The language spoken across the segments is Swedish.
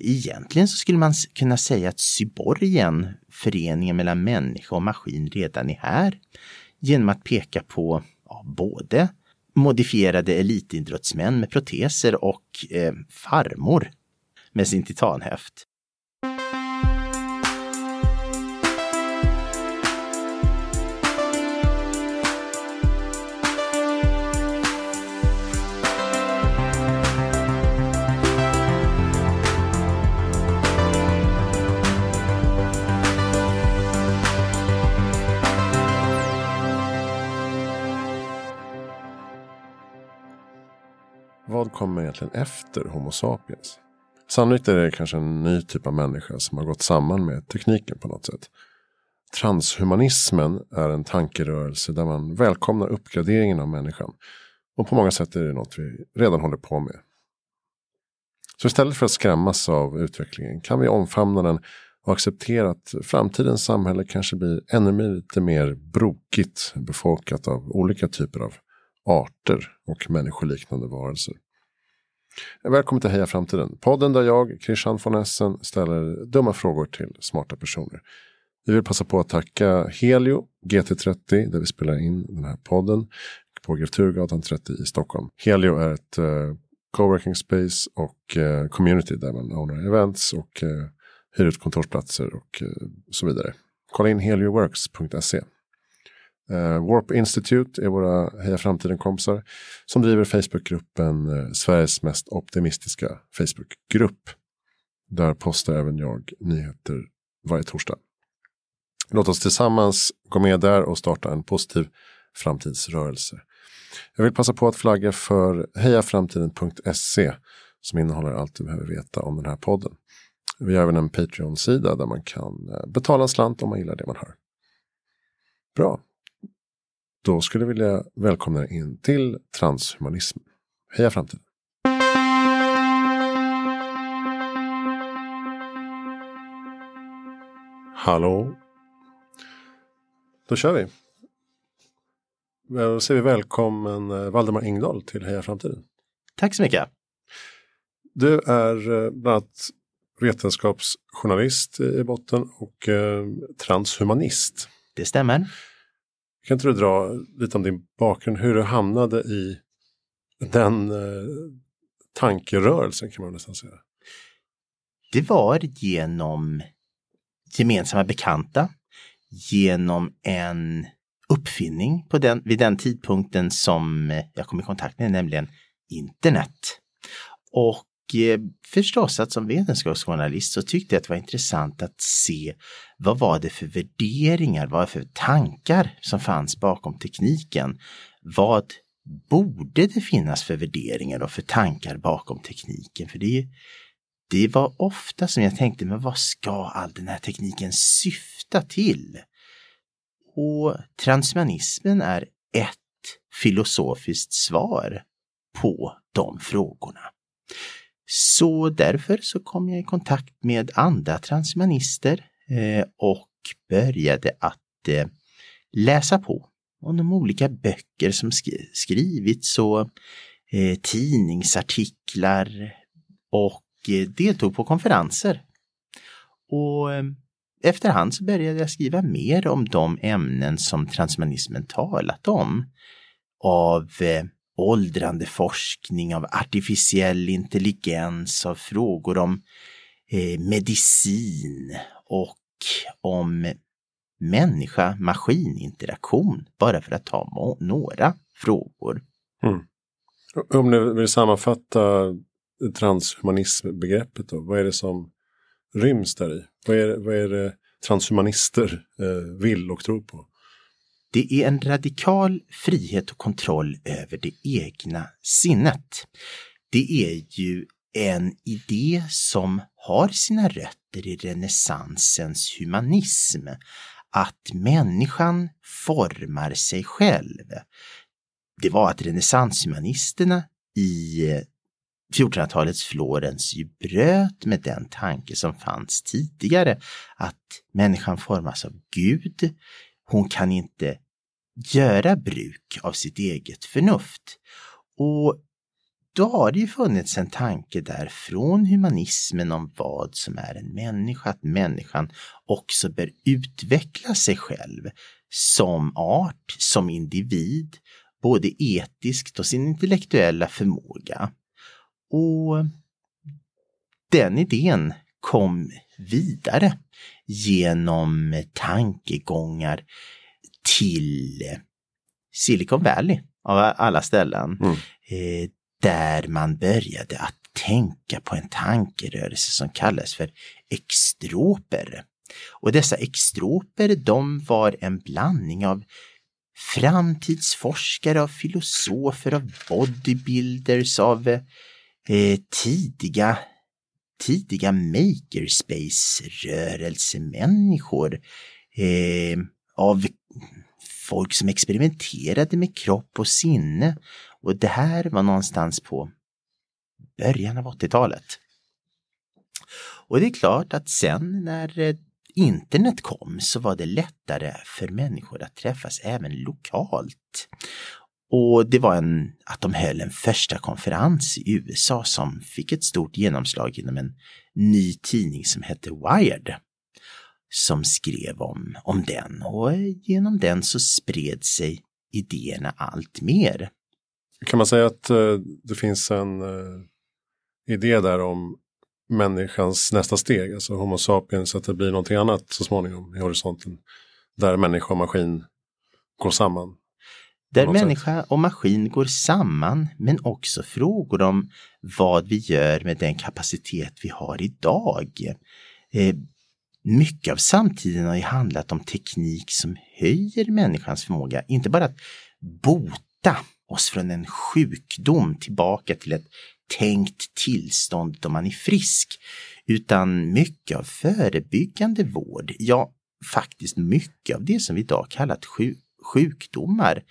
Egentligen så skulle man kunna säga att cyborgen, föreningen mellan människa och maskin, redan är här. Genom att peka på ja, både modifierade elitidrottsmän med proteser och eh, farmor med sin titanhäft. Kommer egentligen efter Homo sapiens? Sannolikt är det kanske en ny typ av människa som har gått samman med tekniken på något sätt. Transhumanismen är en tankerörelse där man välkomnar uppgraderingen av människan. Och på många sätt är det något vi redan håller på med. Så istället för att skrämmas av utvecklingen kan vi omfamna den och acceptera att framtidens samhälle kanske blir ännu lite mer brokigt befolkat av olika typer av arter och människoliknande varelser. Välkommen till Heja Framtiden, podden där jag, Christian von Essen, ställer dumma frågor till smarta personer. Vi vill passa på att tacka Helio GT30 där vi spelar in den här podden på Grefturgatan 30 i Stockholm. Helio är ett uh, coworking space och uh, community där man ordnar events och uh, hyr ut kontorsplatser och så vidare. Kolla in helioworks.se. Uh, Warp Institute är våra Heja Framtiden-kompisar som driver Facebookgruppen uh, Sveriges mest optimistiska Facebookgrupp. Där postar även jag nyheter varje torsdag. Låt oss tillsammans gå med där och starta en positiv framtidsrörelse. Jag vill passa på att flagga för hejaframtiden.se som innehåller allt du behöver veta om den här podden. Vi har även en Patreon-sida där man kan eh, betala en slant om man gillar det man hör. Bra, då skulle jag vilja välkomna er in till transhumanism. Heja framtiden! Hallå! Då kör vi. Då säger vi välkommen eh, Valdemar Ingdahl till Heja Framtiden. Tack så mycket. Du är eh, bland annat vetenskapsjournalist i botten och eh, transhumanist. Det stämmer. Kan inte du dra lite om din bakgrund, hur du hamnade i den eh, tankerörelsen kan man nästan säga? Det var genom gemensamma bekanta, genom en uppfinning på den, vid den tidpunkten som jag kom i kontakt med, nämligen internet. Och Eh, förstås att som vetenskapsjournalist så tyckte jag att det var intressant att se vad var det för värderingar, vad var det för tankar som fanns bakom tekniken? Vad borde det finnas för värderingar och för tankar bakom tekniken? För det, det var ofta som jag tänkte, men vad ska all den här tekniken syfta till? Och transhumanismen är ett filosofiskt svar på de frågorna. Så därför så kom jag i kontakt med andra transhumanister eh, och började att eh, läsa på om de olika böcker som skrivits och eh, tidningsartiklar och deltog på konferenser. Och efterhand så började jag skriva mer om de ämnen som transhumanismen talat om. Av åldrande forskning, av artificiell intelligens, av frågor om eh, medicin och om människa-maskininteraktion, bara för att ta några frågor. Mm. Om du vill sammanfatta transhumanismbegreppet då, vad är det som ryms där i? Vad är, vad är det transhumanister eh, vill och tror på? Det är en radikal frihet och kontroll över det egna sinnet. Det är ju en idé som har sina rötter i renässansens humanism. Att människan formar sig själv. Det var att renässanshumanisterna i 1400-talets Florens ju bröt med den tanke som fanns tidigare att människan formas av Gud. Hon kan inte göra bruk av sitt eget förnuft. Och då har det ju funnits en tanke där från humanismen om vad som är en människa, att människan också bör utveckla sig själv som art, som individ, både etiskt och sin intellektuella förmåga. Och den idén kom vidare genom tankegångar till Silicon Valley av alla ställen. Mm. Eh, där man började att tänka på en tankerörelse som kallas för extroper. Och dessa extroper de var en blandning av framtidsforskare, av filosofer, av bodybuilders, av eh, tidiga tidiga makerspace-rörelsemänniskor. Eh, av folk som experimenterade med kropp och sinne. Och det här var någonstans på början av 80-talet. Och det är klart att sen när eh, internet kom så var det lättare för människor att träffas även lokalt. Och det var en, att de höll en första konferens i USA som fick ett stort genomslag genom en ny tidning som hette Wired. Som skrev om, om den och genom den så spred sig idéerna allt mer. Kan man säga att eh, det finns en eh, idé där om människans nästa steg, alltså Homo sapiens, att det blir någonting annat så småningom i horisonten. Där människa och maskin går samman. Där människa och maskin går samman men också frågor om vad vi gör med den kapacitet vi har idag. Eh, mycket av samtiden har ju handlat om teknik som höjer människans förmåga, inte bara att bota oss från en sjukdom tillbaka till ett tänkt tillstånd då man är frisk, utan mycket av förebyggande vård, ja faktiskt mycket av det som vi idag kallat sjukdomar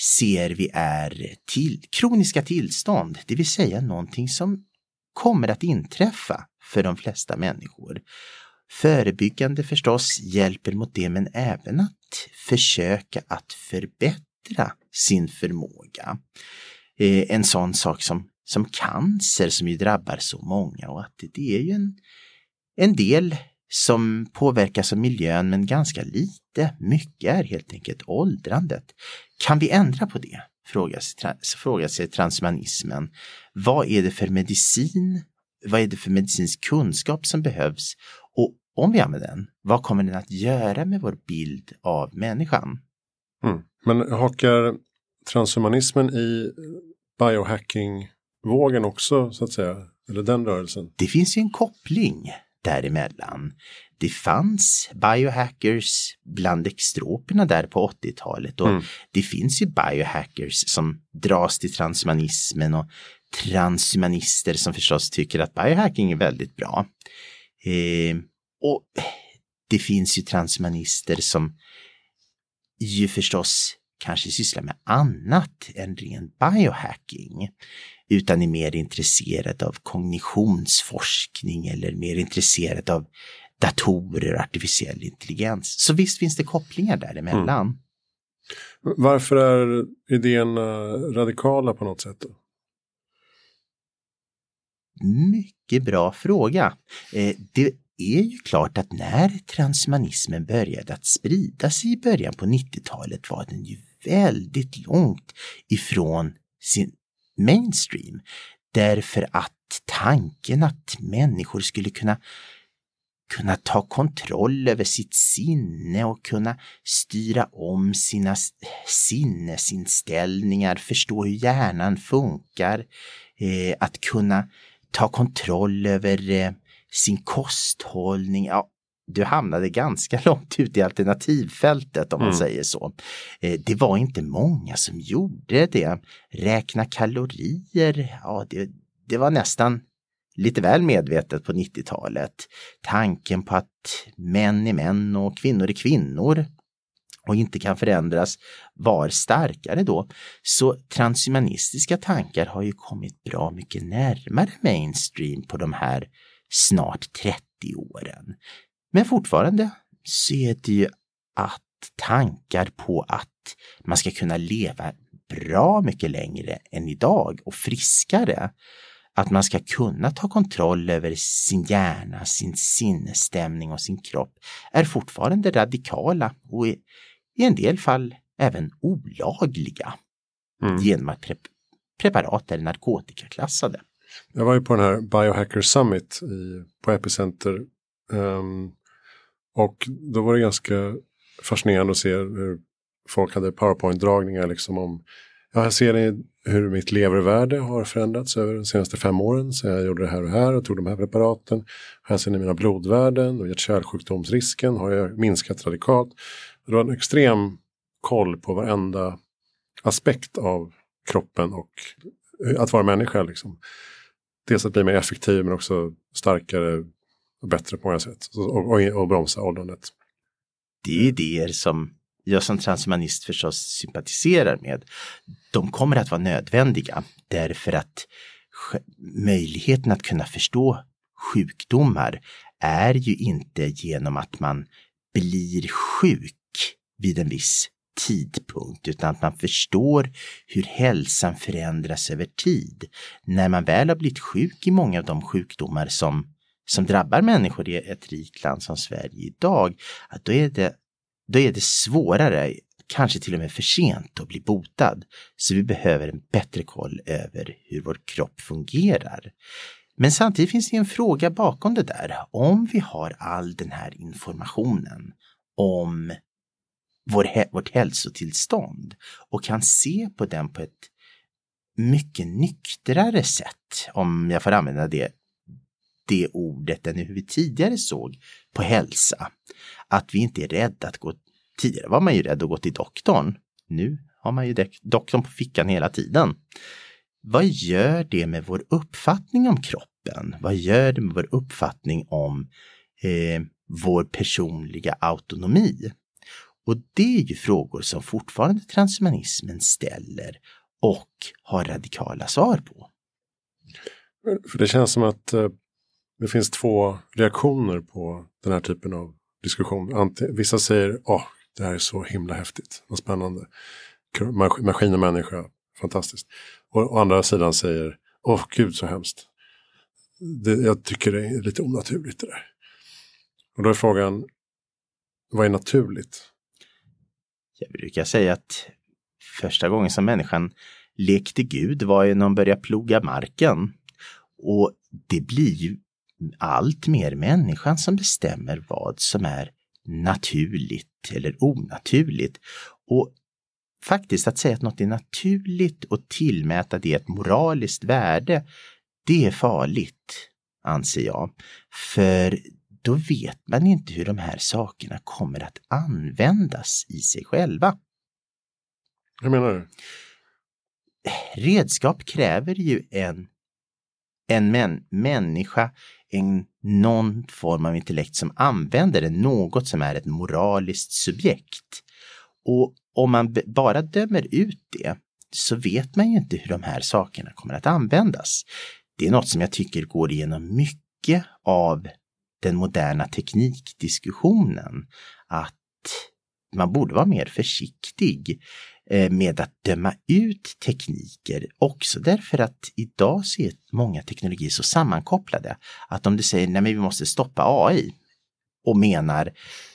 ser vi är till, kroniska tillstånd, det vill säga någonting som kommer att inträffa för de flesta människor. Förebyggande förstås hjälper mot det men även att försöka att förbättra sin förmåga. Eh, en sån sak som, som cancer som ju drabbar så många och att det är ju en, en del som påverkas av miljön men ganska lite. Mycket är helt enkelt åldrandet. Kan vi ändra på det? Frågar sig, frågar sig transhumanismen. Vad är det för medicin? Vad är det för medicinsk kunskap som behövs? Och om vi använder den, vad kommer den att göra med vår bild av människan? Mm. Men hakar transhumanismen i biohacking-vågen också så att säga? Eller den rörelsen? Det finns ju en koppling däremellan. Det fanns biohackers bland extroperna där på 80-talet och mm. det finns ju biohackers som dras till transhumanismen och transhumanister som förstås tycker att biohacking är väldigt bra. Eh, och det finns ju transhumanister som ju förstås kanske sysslar med annat än ren biohacking utan är mer intresserad av kognitionsforskning eller mer intresserad av datorer och artificiell intelligens. Så visst finns det kopplingar däremellan. Mm. Varför är idéerna radikala på något sätt? Då? Mycket bra fråga. Eh, det är ju klart att när transhumanismen började att sprida sig i början på 90-talet var den ju väldigt långt ifrån sin mainstream. Därför att tanken att människor skulle kunna kunna ta kontroll över sitt sinne och kunna styra om sina sinnesinställningar, förstå hur hjärnan funkar, eh, att kunna ta kontroll över eh, sin kosthållning. Ja, du hamnade ganska långt ut i alternativfältet om man mm. säger så. Eh, det var inte många som gjorde det. Räkna kalorier, ja det, det var nästan lite väl medvetet på 90-talet. Tanken på att män är män och kvinnor är kvinnor och inte kan förändras var starkare då. Så transhumanistiska tankar har ju kommit bra mycket närmare mainstream på de här snart 30 åren. Men fortfarande så är det ju att tankar på att man ska kunna leva bra mycket längre än idag och friskare. Att man ska kunna ta kontroll över sin hjärna, sin sinnesstämning och sin kropp är fortfarande radikala och i, i en del fall även olagliga mm. genom att pre preparat är narkotikaklassade. Jag var ju på den här Biohacker Summit i, på Epicenter um, och då var det ganska fascinerande att se hur folk hade powerpoint-dragningar liksom om Ja, här ser ni hur mitt levervärde har förändrats över de senaste fem åren. Så jag gjorde det här och här och tog de här preparaten. Här ser ni mina blodvärden och hjärt-kärlsjukdomsrisken har minskat radikalt. Det var en extrem koll på varenda aspekt av kroppen och att vara människa. Liksom. Dels att bli mer effektiv men också starkare bättre på många sätt. Och, och, och bromsa åldrandet. Det är idéer som jag som transhumanist förstås sympatiserar med. De kommer att vara nödvändiga därför att möjligheten att kunna förstå sjukdomar är ju inte genom att man blir sjuk vid en viss tidpunkt utan att man förstår hur hälsan förändras över tid. När man väl har blivit sjuk i många av de sjukdomar som, som drabbar människor i ett rikt land som Sverige idag, att då är det då är det svårare, kanske till och med för sent att bli botad. Så vi behöver en bättre koll över hur vår kropp fungerar. Men samtidigt finns det en fråga bakom det där. Om vi har all den här informationen om vår, vårt hälsotillstånd och kan se på den på ett mycket nyktrare sätt, om jag får använda det, det ordet än hur vi tidigare såg på hälsa. Att vi inte är rädda att gå, tidigare var man ju rädd att gå till doktorn. Nu har man ju doktorn på fickan hela tiden. Vad gör det med vår uppfattning om kroppen? Vad gör det med vår uppfattning om eh, vår personliga autonomi? Och det är ju frågor som fortfarande transhumanismen ställer och har radikala svar på. För det känns som att eh, det finns två reaktioner på den här typen av diskussion. Vissa säger åh, det här är så himla häftigt, vad spännande. Maskin och människa, fantastiskt. Och å andra sidan säger åh gud så hemskt. Det, jag tycker det är lite onaturligt det där. Och då är frågan, vad är naturligt? Jag brukar säga att första gången som människan lekte Gud var ju när hon började ploga marken. Och det blir ju allt mer människan som bestämmer vad som är naturligt eller onaturligt. Och faktiskt att säga att något är naturligt och tillmäta det ett moraliskt värde, det är farligt, anser jag. För då vet man inte hur de här sakerna kommer att användas i sig själva. Hur menar du? Redskap kräver ju en, en män, människa en, någon form av intellekt som använder det, något som är ett moraliskt subjekt. Och om man bara dömer ut det så vet man ju inte hur de här sakerna kommer att användas. Det är något som jag tycker går igenom mycket av den moderna teknikdiskussionen. Att man borde vara mer försiktig Eh, med att döma ut tekniker också därför att idag så är många teknologier så sammankopplade att om du säger nej men vi måste stoppa AI och menar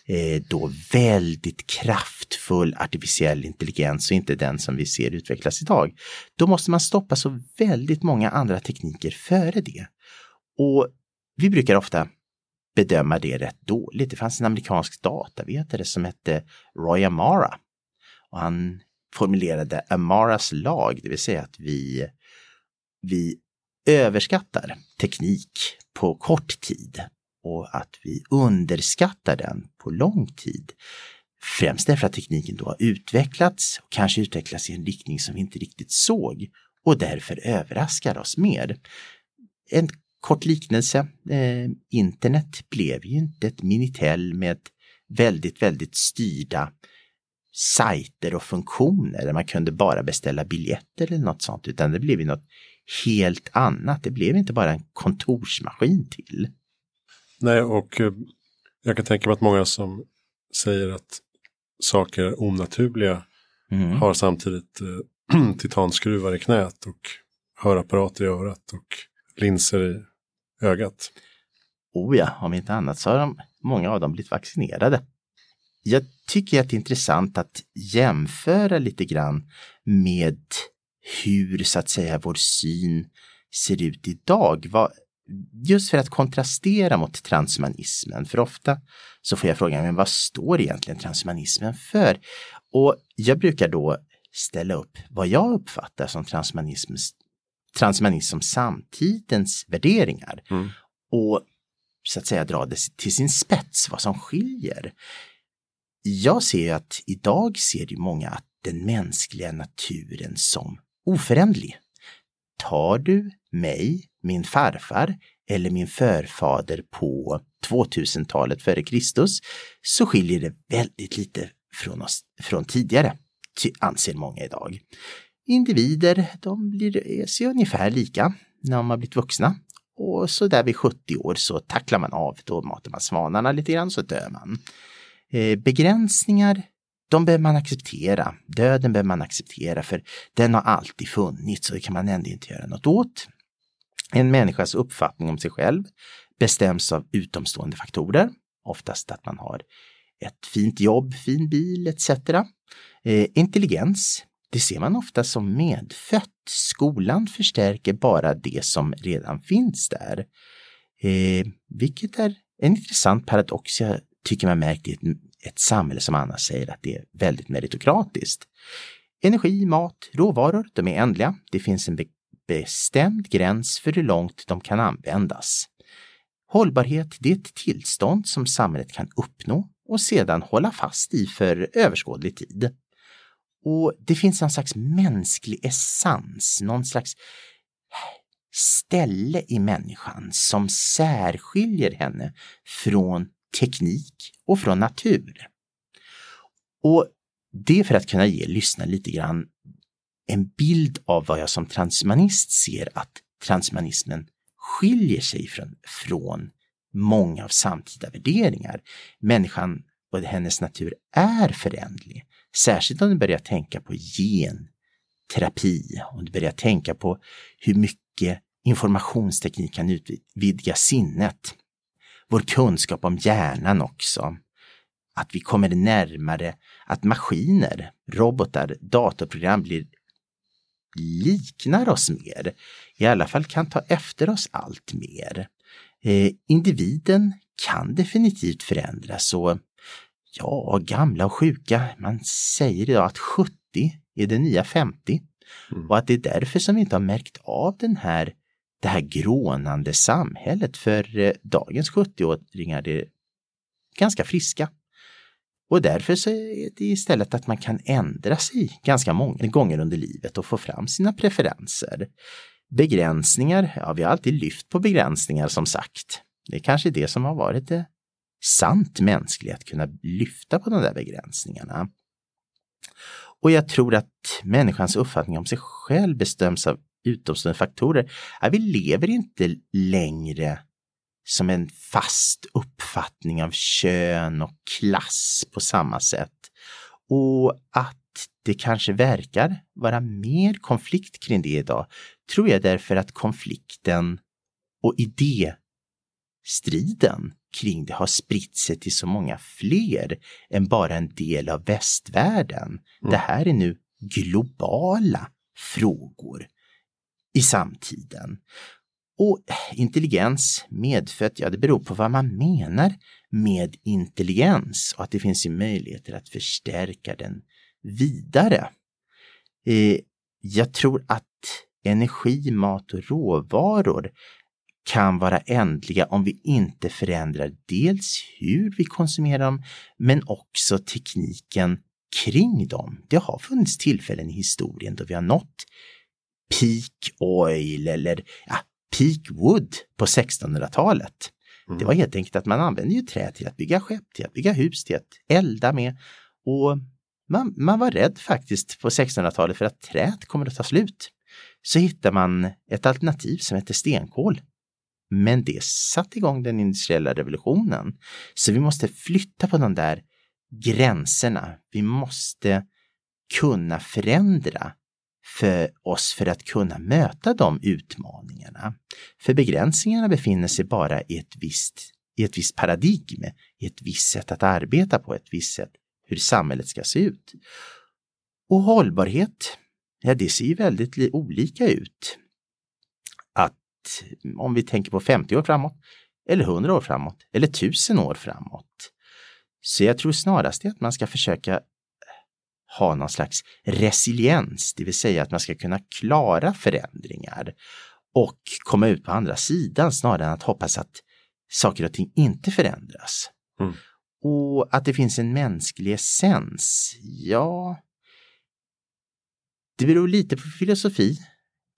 eh, då väldigt kraftfull artificiell intelligens och inte den som vi ser utvecklas idag. Då måste man stoppa så väldigt många andra tekniker före det. Och vi brukar ofta bedöma det rätt dåligt. Det fanns en amerikansk datavetare som hette Roy Amara och han formulerade Amaras lag, det vill säga att vi, vi överskattar teknik på kort tid och att vi underskattar den på lång tid. Främst därför att tekniken då har utvecklats och kanske utvecklats i en riktning som vi inte riktigt såg och därför överraskar oss mer. En kort liknelse, eh, internet blev ju inte ett Minitel med väldigt, väldigt styrda sajter och funktioner där man kunde bara beställa biljetter eller något sånt, utan det blev ju något helt annat. Det blev inte bara en kontorsmaskin till. Nej, och eh, jag kan tänka mig att många som säger att saker är onaturliga mm. har samtidigt eh, titanskruvar i knät och hörapparater i örat och linser i ögat. Oh ja, om inte annat så har de, många av dem blivit vaccinerade. Jag tycker att det är intressant att jämföra lite grann med hur så att säga vår syn ser ut idag. just för att kontrastera mot transhumanismen, för ofta så får jag frågan, men vad står egentligen transhumanismen för? Och jag brukar då ställa upp vad jag uppfattar som transhumanism, transhumanism som samtidens värderingar. Mm. Och så att säga dra det till sin spets, vad som skiljer. Jag ser att idag ser ju många att den mänskliga naturen som oföränderlig. Tar du mig, min farfar eller min förfader på 2000-talet före Kristus så skiljer det väldigt lite från oss från tidigare, anser många idag. Individer, de blir, ser ungefär lika när de har blivit vuxna. Och så där vid 70 år så tacklar man av, då matar man svanarna lite grann så dör man. Eh, begränsningar, de behöver man acceptera. Döden behöver man acceptera för den har alltid funnits och det kan man ändå inte göra något åt. En människas uppfattning om sig själv bestäms av utomstående faktorer, oftast att man har ett fint jobb, fin bil etc. Eh, intelligens, det ser man ofta som medfött. Skolan förstärker bara det som redan finns där. Eh, vilket är en intressant paradox jag tycker man märkt i ett, ett samhälle som annars säger att det är väldigt meritokratiskt. Energi, mat, råvaror, de är ändliga. Det finns en be bestämd gräns för hur långt de kan användas. Hållbarhet, det är ett tillstånd som samhället kan uppnå och sedan hålla fast i för överskådlig tid. Och det finns någon slags mänsklig essens, någon slags ställe i människan som särskiljer henne från teknik och från natur. Och det är för att kunna ge lyssnaren lite grann en bild av vad jag som transhumanist ser att transhumanismen skiljer sig från, från många av samtida värderingar. Människan och hennes natur är förändlig. Särskilt om du börjar tänka på genterapi, om du börjar tänka på hur mycket informationsteknik kan utvidga sinnet. Vår kunskap om hjärnan också. Att vi kommer närmare att maskiner, robotar, datorprogram blir liknar oss mer. I alla fall kan ta efter oss allt mer. Eh, individen kan definitivt förändras och ja, gamla och sjuka, man säger idag att 70 är det nya 50 mm. och att det är därför som vi inte har märkt av den här, det här grånande samhället för eh, dagens 70-åringar är ganska friska. Och därför så är det istället att man kan ändra sig ganska många gånger under livet och få fram sina preferenser. Begränsningar, ja vi har alltid lyft på begränsningar som sagt. Det är kanske det som har varit det sant mänskliga, att kunna lyfta på de där begränsningarna. Och jag tror att människans uppfattning om sig själv bestäms av utomstående faktorer. Ja, vi lever inte längre som en fast uppfattning av kön och klass på samma sätt. Och att det kanske verkar vara mer konflikt kring det idag tror jag därför att konflikten och idéstriden kring det har spritt sig till så många fler än bara en del av västvärlden. Mm. Det här är nu globala frågor i samtiden. Och intelligens, medfött, ja det beror på vad man menar med intelligens och att det finns ju möjligheter att förstärka den vidare. Eh, jag tror att energi, mat och råvaror kan vara ändliga om vi inte förändrar dels hur vi konsumerar dem men också tekniken kring dem. Det har funnits tillfällen i historien då vi har nått peak oil eller ja, peak wood på 1600-talet. Mm. Det var helt enkelt att man använde ju trä till att bygga skepp, till att bygga hus, till att elda med. Och man, man var rädd faktiskt på 1600-talet för att träet kommer att ta slut. Så hittar man ett alternativ som heter stenkol. Men det satte igång den industriella revolutionen. Så vi måste flytta på de där gränserna. Vi måste kunna förändra för oss för att kunna möta de utmaningarna. För begränsningarna befinner sig bara i ett visst, i ett visst paradigm, i ett visst sätt att arbeta på, ett visst sätt hur samhället ska se ut. Och hållbarhet, ja det ser ju väldigt olika ut. Att om vi tänker på 50 år framåt, eller 100 år framåt, eller 1000 år framåt. Så jag tror snarast att man ska försöka ha någon slags resiliens, det vill säga att man ska kunna klara förändringar och komma ut på andra sidan snarare än att hoppas att saker och ting inte förändras. Mm. Och att det finns en mänsklig essens, ja, det beror lite på filosofi.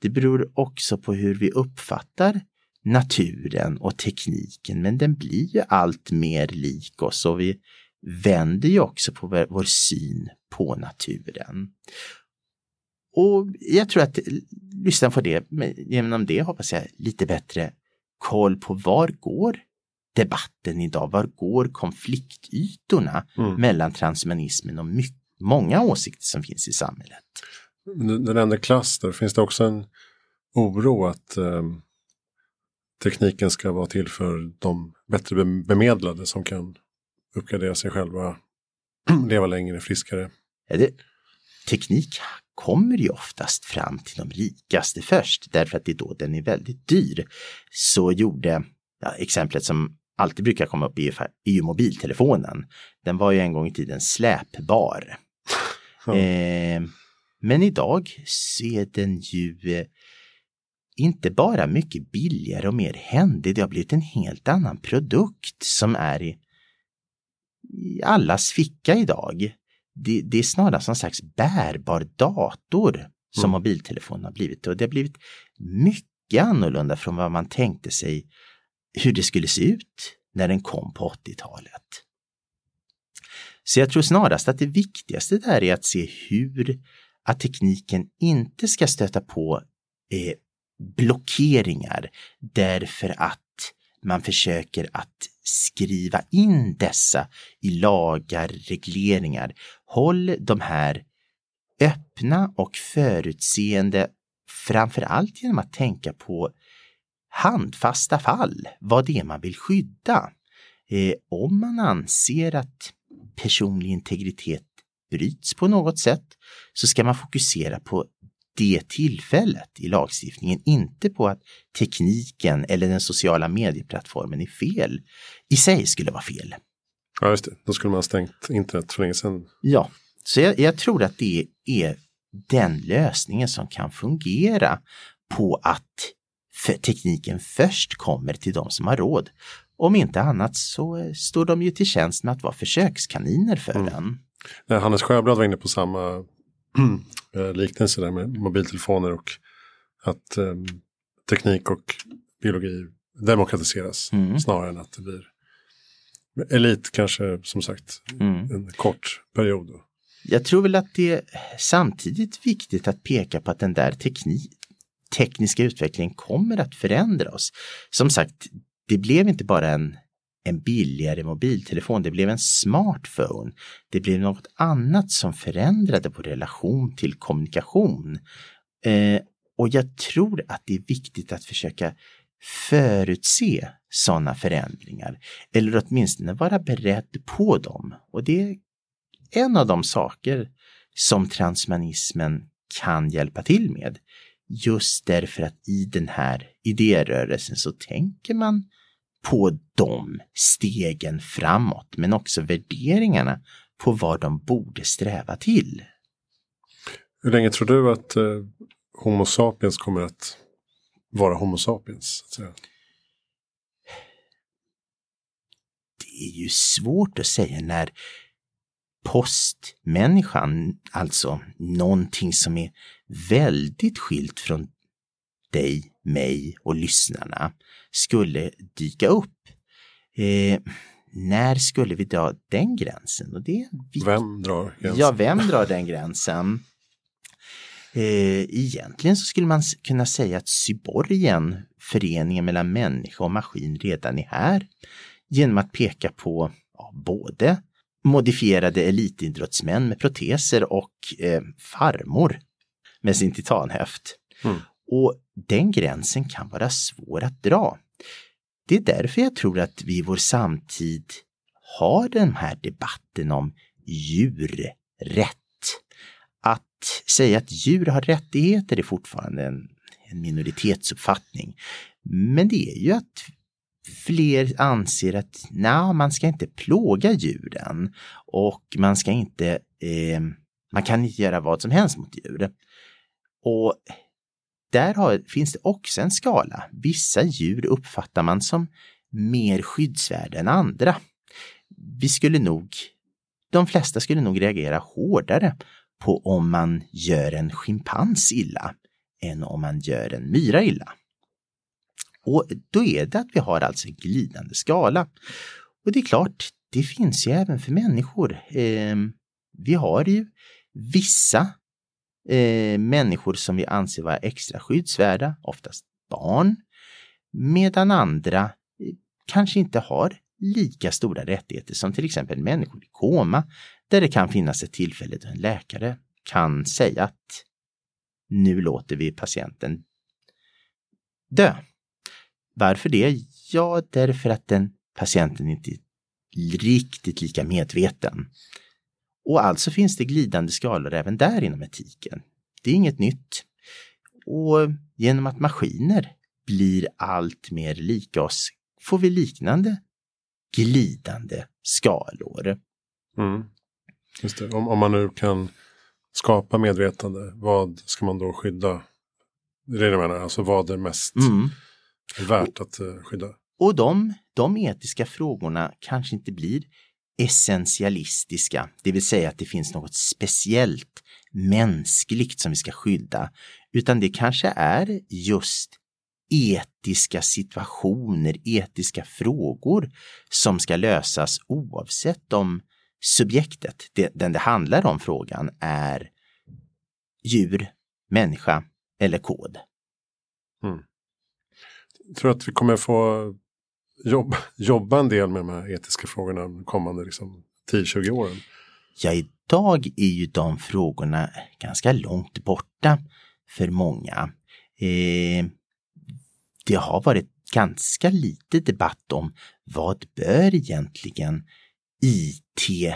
Det beror också på hur vi uppfattar naturen och tekniken, men den blir ju allt mer lik oss och vi vänder ju också på vår syn på naturen. Och jag tror att lyssna på det, genom det hoppas jag lite bättre koll på var går debatten idag? Var går konfliktytorna mm. mellan transhumanismen och mycket, många åsikter som finns i samhället? Du nämnde klass, där finns det också en oro att eh, tekniken ska vara till för de bättre bemedlade som kan uppgradera sig själva, leva längre, friskare. Ja, det, teknik kommer ju oftast fram till de rikaste först därför att det är då den är väldigt dyr. Så gjorde ja, exemplet som alltid brukar komma upp är ju mobiltelefonen. Den var ju en gång i tiden släpbar. Eh, men idag så är den ju eh, inte bara mycket billigare och mer händig, det har blivit en helt annan produkt som är i, i allas ficka idag. Det, det är snarare som slags bärbar dator som mm. mobiltelefonen har blivit och det har blivit mycket annorlunda från vad man tänkte sig hur det skulle se ut när den kom på 80-talet. Så jag tror snarast att det viktigaste där är att se hur att tekniken inte ska stöta på eh, blockeringar därför att man försöker att skriva in dessa i lagar, regleringar. Håll de här öppna och förutseende framför allt genom att tänka på handfasta fall, vad det är man vill skydda. Eh, om man anser att personlig integritet bryts på något sätt så ska man fokusera på det tillfället i lagstiftningen, inte på att tekniken eller den sociala medieplattformen är fel. I sig skulle vara fel. Ja, just det. Då skulle man ha stängt internet för länge sedan. Ja, så jag, jag tror att det är den lösningen som kan fungera på att för tekniken först kommer till de som har råd. Om inte annat så står de ju till tjänst med att vara försökskaniner för mm. den. Hannes Sjöblad var inne på samma eh, liknelse där med mobiltelefoner och att eh, teknik och biologi demokratiseras mm. snarare än att det blir elit kanske som sagt mm. en kort period. Jag tror väl att det är samtidigt viktigt att peka på att den där teknik, tekniska utvecklingen kommer att förändra oss. Som sagt, det blev inte bara en en billigare mobiltelefon, det blev en smartphone. Det blev något annat som förändrade vår relation till kommunikation. Eh, och jag tror att det är viktigt att försöka förutse sådana förändringar eller åtminstone vara beredd på dem. Och det är en av de saker som transhumanismen kan hjälpa till med. Just därför att i den här idérörelsen så tänker man på de stegen framåt, men också värderingarna på vad de borde sträva till. Hur länge tror du att eh, Homo sapiens kommer att vara Homo sapiens? Det är ju svårt att säga när postmänniskan, alltså någonting som är väldigt skilt från dig, mig och lyssnarna skulle dyka upp. Eh, när skulle vi dra den gränsen? Och det vem drar gränsen? Ja, vem drar den gränsen? Eh, egentligen så skulle man kunna säga att cyborgen, föreningen mellan människa och maskin, redan är här. Genom att peka på ja, både modifierade elitidrottsmän med proteser och eh, farmor med sin titanhöft. Mm. Och den gränsen kan vara svår att dra. Det är därför jag tror att vi i vår samtid har den här debatten om djurrätt. Att säga att djur har rättigheter är fortfarande en, en minoritetsuppfattning. Men det är ju att fler anser att nej, man ska inte plåga djuren och man ska inte, eh, man kan inte göra vad som helst mot djur. Och där har, finns det också en skala. Vissa djur uppfattar man som mer skyddsvärda än andra. Vi skulle nog, de flesta skulle nog reagera hårdare på om man gör en schimpans illa än om man gör en myra illa. Och då är det att vi har alltså en glidande skala. Och det är klart, det finns ju även för människor. Eh, vi har ju vissa eh, människor som vi anser vara extra skyddsvärda, oftast barn, medan andra eh, kanske inte har lika stora rättigheter som till exempel människor i koma, där det kan finnas ett tillfälle då en läkare kan säga att nu låter vi patienten dö. Varför det? Ja, därför att den patienten inte är riktigt lika medveten. Och alltså finns det glidande skalor även där inom etiken. Det är inget nytt. Och genom att maskiner blir allt mer lika oss får vi liknande glidande skalor. Mm. Just det. Om, om man nu kan skapa medvetande, vad ska man då skydda? Det är det jag menar, alltså vad är mest Mm. värt att uh, skydda? Och de, de etiska frågorna kanske inte blir essentialistiska, det vill säga att det finns något speciellt mänskligt som vi ska skydda, utan det kanske är just etiska situationer, etiska frågor som ska lösas oavsett om subjektet, det, den det handlar om frågan, är djur, människa eller kod. Jag tror att vi kommer få jobba, jobba en del med de här etiska frågorna de kommande liksom, 10-20 åren. Ja, idag är ju de frågorna ganska långt borta för många. Eh, det har varit ganska lite debatt om vad bör egentligen IT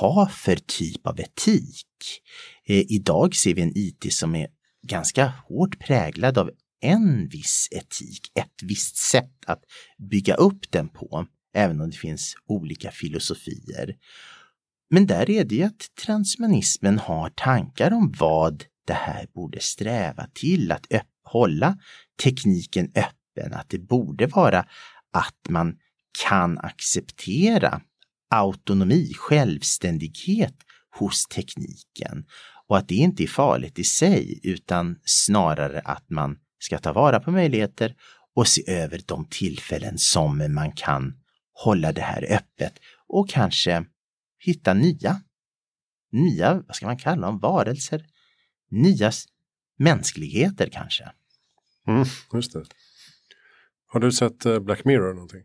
ha för typ av etik? Eh, idag ser vi en IT som är ganska hårt präglad av en viss etik, ett visst sätt att bygga upp den på, även om det finns olika filosofier. Men där är det ju att transhumanismen har tankar om vad det här borde sträva till, att hålla tekniken öppen, att det borde vara att man kan acceptera autonomi, självständighet hos tekniken och att det inte är farligt i sig utan snarare att man ska ta vara på möjligheter och se över de tillfällen som man kan hålla det här öppet och kanske hitta nya, nya, vad ska man kalla dem, varelser, nya mänskligheter kanske. Mm, just det. Har du sett eh, Black Mirror någonting?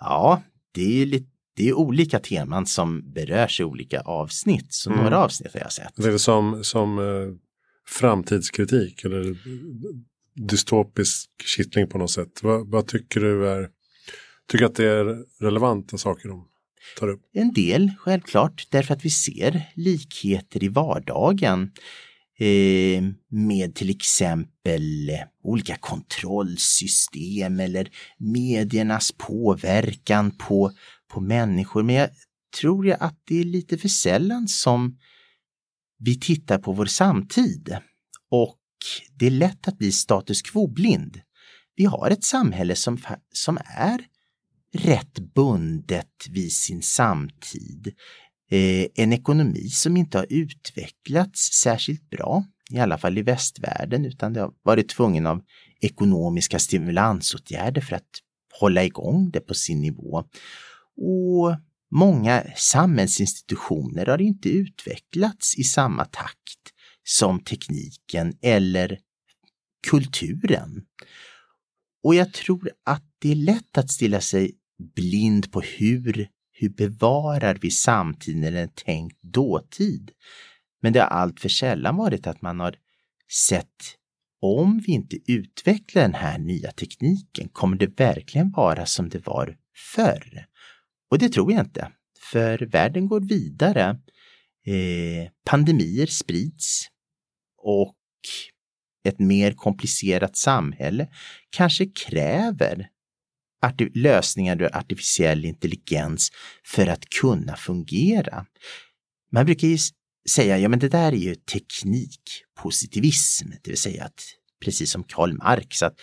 Ja, det är lite det är olika teman som berörs i olika avsnitt, så Mm. några avsnitt har jag sett. Det är som, som eh, framtidskritik eller dystopisk kittling på något sätt. Vad, vad tycker du är, tycker att det är relevanta saker de tar upp? En del, självklart, därför att vi ser likheter i vardagen eh, med till exempel eh, olika kontrollsystem eller mediernas påverkan på, på människor. Men jag tror jag att det är lite för sällan som vi tittar på vår samtid och det är lätt att bli status quo-blind. Vi har ett samhälle som, som är rätt bundet vid sin samtid. Eh, en ekonomi som inte har utvecklats särskilt bra, i alla fall i västvärlden, utan det har varit tvungen av ekonomiska stimulansåtgärder för att hålla igång det på sin nivå. Och många samhällsinstitutioner har inte utvecklats i samma takt som tekniken eller kulturen. Och jag tror att det är lätt att stilla sig blind på hur, hur bevarar vi samtiden eller en tänkt dåtid. Men det har allt för sällan varit att man har sett om vi inte utvecklar den här nya tekniken, kommer det verkligen vara som det var förr? Och det tror jag inte, för världen går vidare. Eh, pandemier sprids och ett mer komplicerat samhälle kanske kräver lösningar ur artificiell intelligens för att kunna fungera. Man brukar ju säga, ja men det där är ju teknikpositivism, det vill säga att precis som Karl Marx, att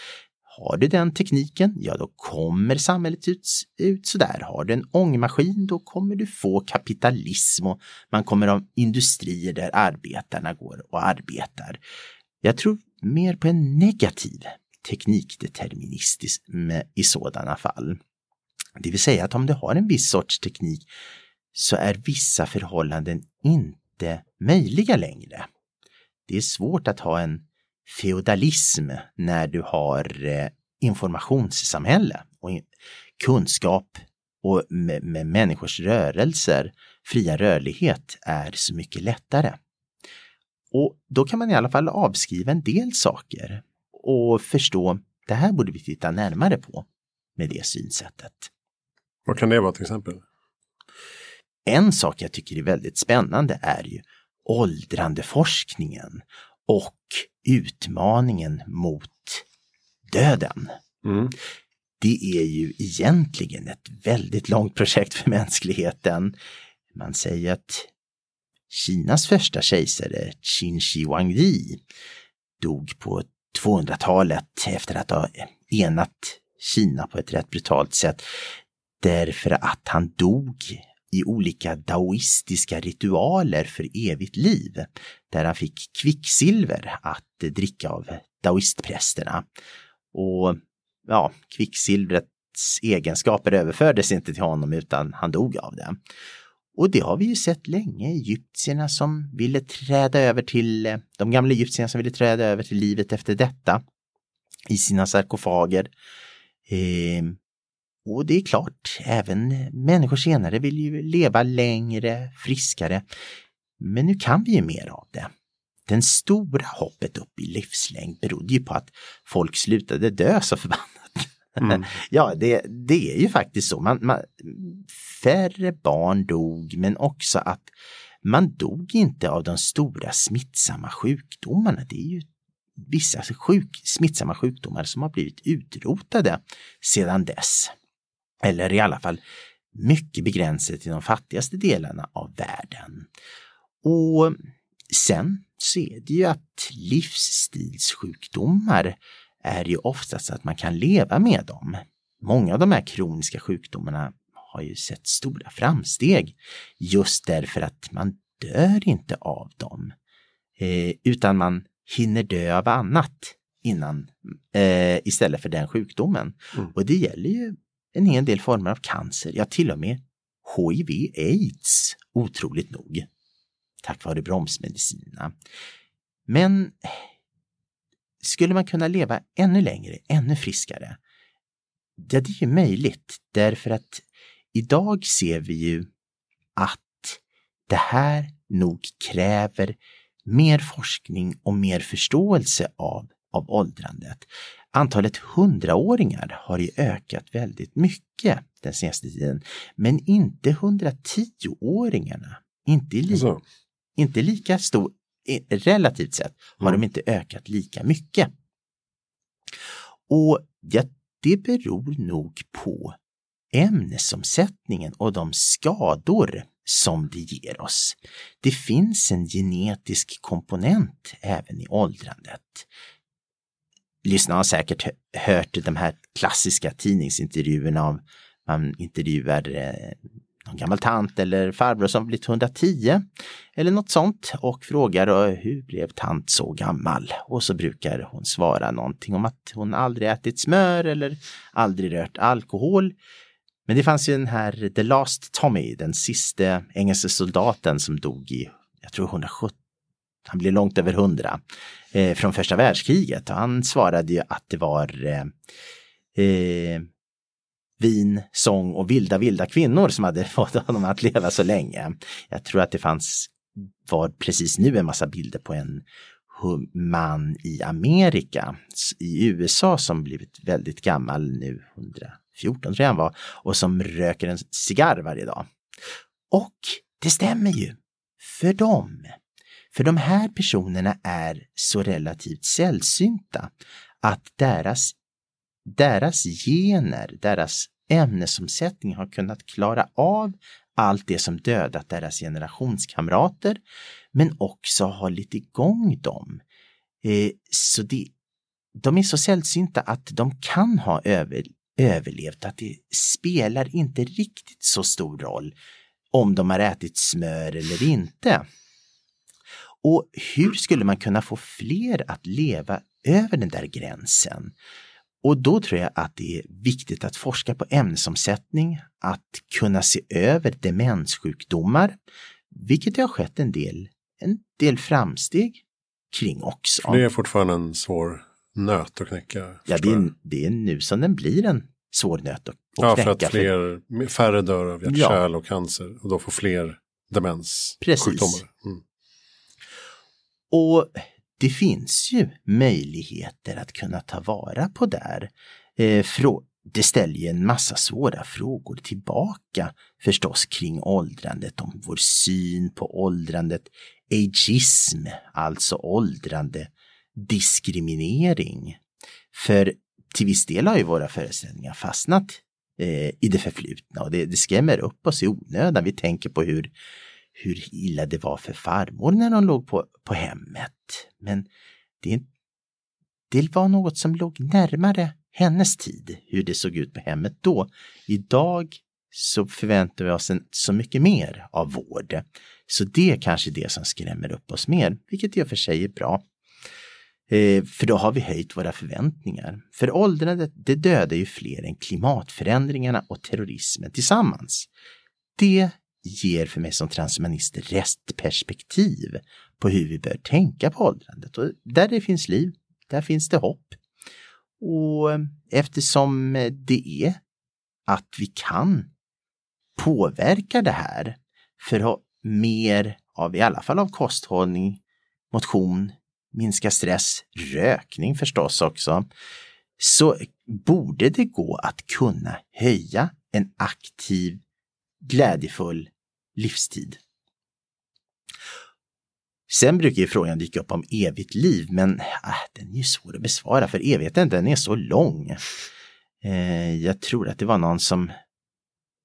har du den tekniken, ja då kommer samhället ut, ut sådär. Har du en ångmaskin, då kommer du få kapitalism och man kommer ha industrier där arbetarna går och arbetar. Jag tror mer på en negativ teknikdeterminism i sådana fall. Det vill säga att om du har en viss sorts teknik så är vissa förhållanden inte möjliga längre. Det är svårt att ha en feodalism när du har eh, informationssamhälle och kunskap och med, med människors rörelser, fria rörlighet är så mycket lättare. Och då kan man i alla fall avskriva en del saker och förstå det här borde vi titta närmare på med det synsättet. Vad kan det vara till exempel? En sak jag tycker är väldigt spännande är ju åldrandeforskningen och utmaningen mot döden. Mm. Det är ju egentligen ett väldigt långt projekt för mänskligheten. Man säger att Kinas första kejsare Qin Shi Huangdi dog på 200-talet efter att ha enat Kina på ett rätt brutalt sätt. Därför att han dog i olika daoistiska ritualer för evigt liv. Där han fick kvicksilver att dricka av daoistprästerna. Och ja, kvicksilvrets egenskaper överfördes inte till honom utan han dog av det. Och det har vi ju sett länge, egyptierna som ville träda över till, de gamla egyptierna som ville träda över till livet efter detta i sina sarkofager. Eh, och det är klart, även människor senare vill ju leva längre, friskare. Men nu kan vi ju mer av det. Den stora hoppet upp i livslängd berodde ju på att folk slutade dö så förbannat. Mm. ja, det, det är ju faktiskt så. Man, man, färre barn dog, men också att man dog inte av de stora smittsamma sjukdomarna. Det är ju vissa sjuk, smittsamma sjukdomar som har blivit utrotade sedan dess. Eller i alla fall mycket begränsade till de fattigaste delarna av världen. Och sen så är det ju att livsstilssjukdomar är ju oftast att man kan leva med dem. Många av de här kroniska sjukdomarna har ju sett stora framsteg just därför att man dör inte av dem. Eh, utan man hinner dö av annat innan eh, istället för den sjukdomen. Mm. Och det gäller ju en hel del former av cancer, ja till och med HIV aids, otroligt nog. Tack vare bromsmedicinerna. Men skulle man kunna leva ännu längre, ännu friskare? Ja, det är ju möjligt därför att idag ser vi ju att det här nog kräver mer forskning och mer förståelse av, av åldrandet. Antalet hundraåringar har ju ökat väldigt mycket den senaste tiden, men inte 110-åringarna. Inte, li alltså. inte lika stor, relativt sett har mm. de inte ökat lika mycket. Och ja, det beror nog på ämnesomsättningen och de skador som det ger oss. Det finns en genetisk komponent även i åldrandet. Lyssnarna har säkert hört de här klassiska tidningsintervjuerna av man intervjuar eh, någon gammal tant eller farbror som blivit 110 eller något sånt och frågar hur blev tant så gammal? Och så brukar hon svara någonting om att hon aldrig ätit smör eller aldrig rört alkohol. Men det fanns ju den här The Last Tommy, den sista engelska soldaten som dog i, jag tror 170, han blev långt över 100, eh, från första världskriget. Och han svarade ju att det var eh, eh, vin, sång och vilda, vilda kvinnor som hade fått honom att leva så länge. Jag tror att det fanns var precis nu en massa bilder på en man i Amerika, i USA som blivit väldigt gammal nu, 114 tror jag han var, och som röker en cigarr varje dag. Och det stämmer ju, för dem. För de här personerna är så relativt sällsynta att deras, deras gener, deras ämnesomsättning har kunnat klara av allt det som dödat deras generationskamrater, men också hållit igång dem. Eh, så det, de är så sällsynta att de kan ha över, överlevt, att det spelar inte riktigt så stor roll om de har ätit smör eller inte. Och hur skulle man kunna få fler att leva över den där gränsen? Och då tror jag att det är viktigt att forska på ämnesomsättning, att kunna se över demenssjukdomar, vilket det har skett en del, en del framsteg kring också. Det är fortfarande en svår nöt att knäcka. Ja, det är, det är nu som den blir en svår nöt att, ja, knäcka. för att fler, färre dör av hjärt-kärl ja. och cancer och då får fler demenssjukdomar. Mm. Och det finns ju möjligheter att kunna ta vara på där. Eh, det ställer ju en massa svåra frågor tillbaka förstås kring åldrandet, om vår syn på åldrandet, ageism, alltså åldrande, diskriminering. För till viss del har ju våra föreställningar fastnat eh, i det förflutna och det, det skrämmer upp oss i onödan. Vi tänker på hur hur illa det var för farmor när hon låg på, på hemmet. Men det, det var något som låg närmare hennes tid, hur det såg ut på hemmet då. Idag så förväntar vi oss en, så mycket mer av vård. Så det är kanske det som skrämmer upp oss mer, vilket i och för sig är bra. Eh, för då har vi höjt våra förväntningar. För åldrandet, det dödar ju fler än klimatförändringarna och terrorismen tillsammans. Det ger för mig som transhumanister restperspektiv på hur vi bör tänka på åldrandet. Och där det finns liv, där finns det hopp. Och eftersom det är att vi kan påverka det här för att ha mer av, i alla fall av kosthållning, motion, minska stress, rökning förstås också, så borde det gå att kunna höja en aktiv glädjefull livstid. Sen brukar ju frågan dyka upp om evigt liv, men äh, den är ju svår att besvara för evigheten den är så lång. Eh, jag tror att det var någon som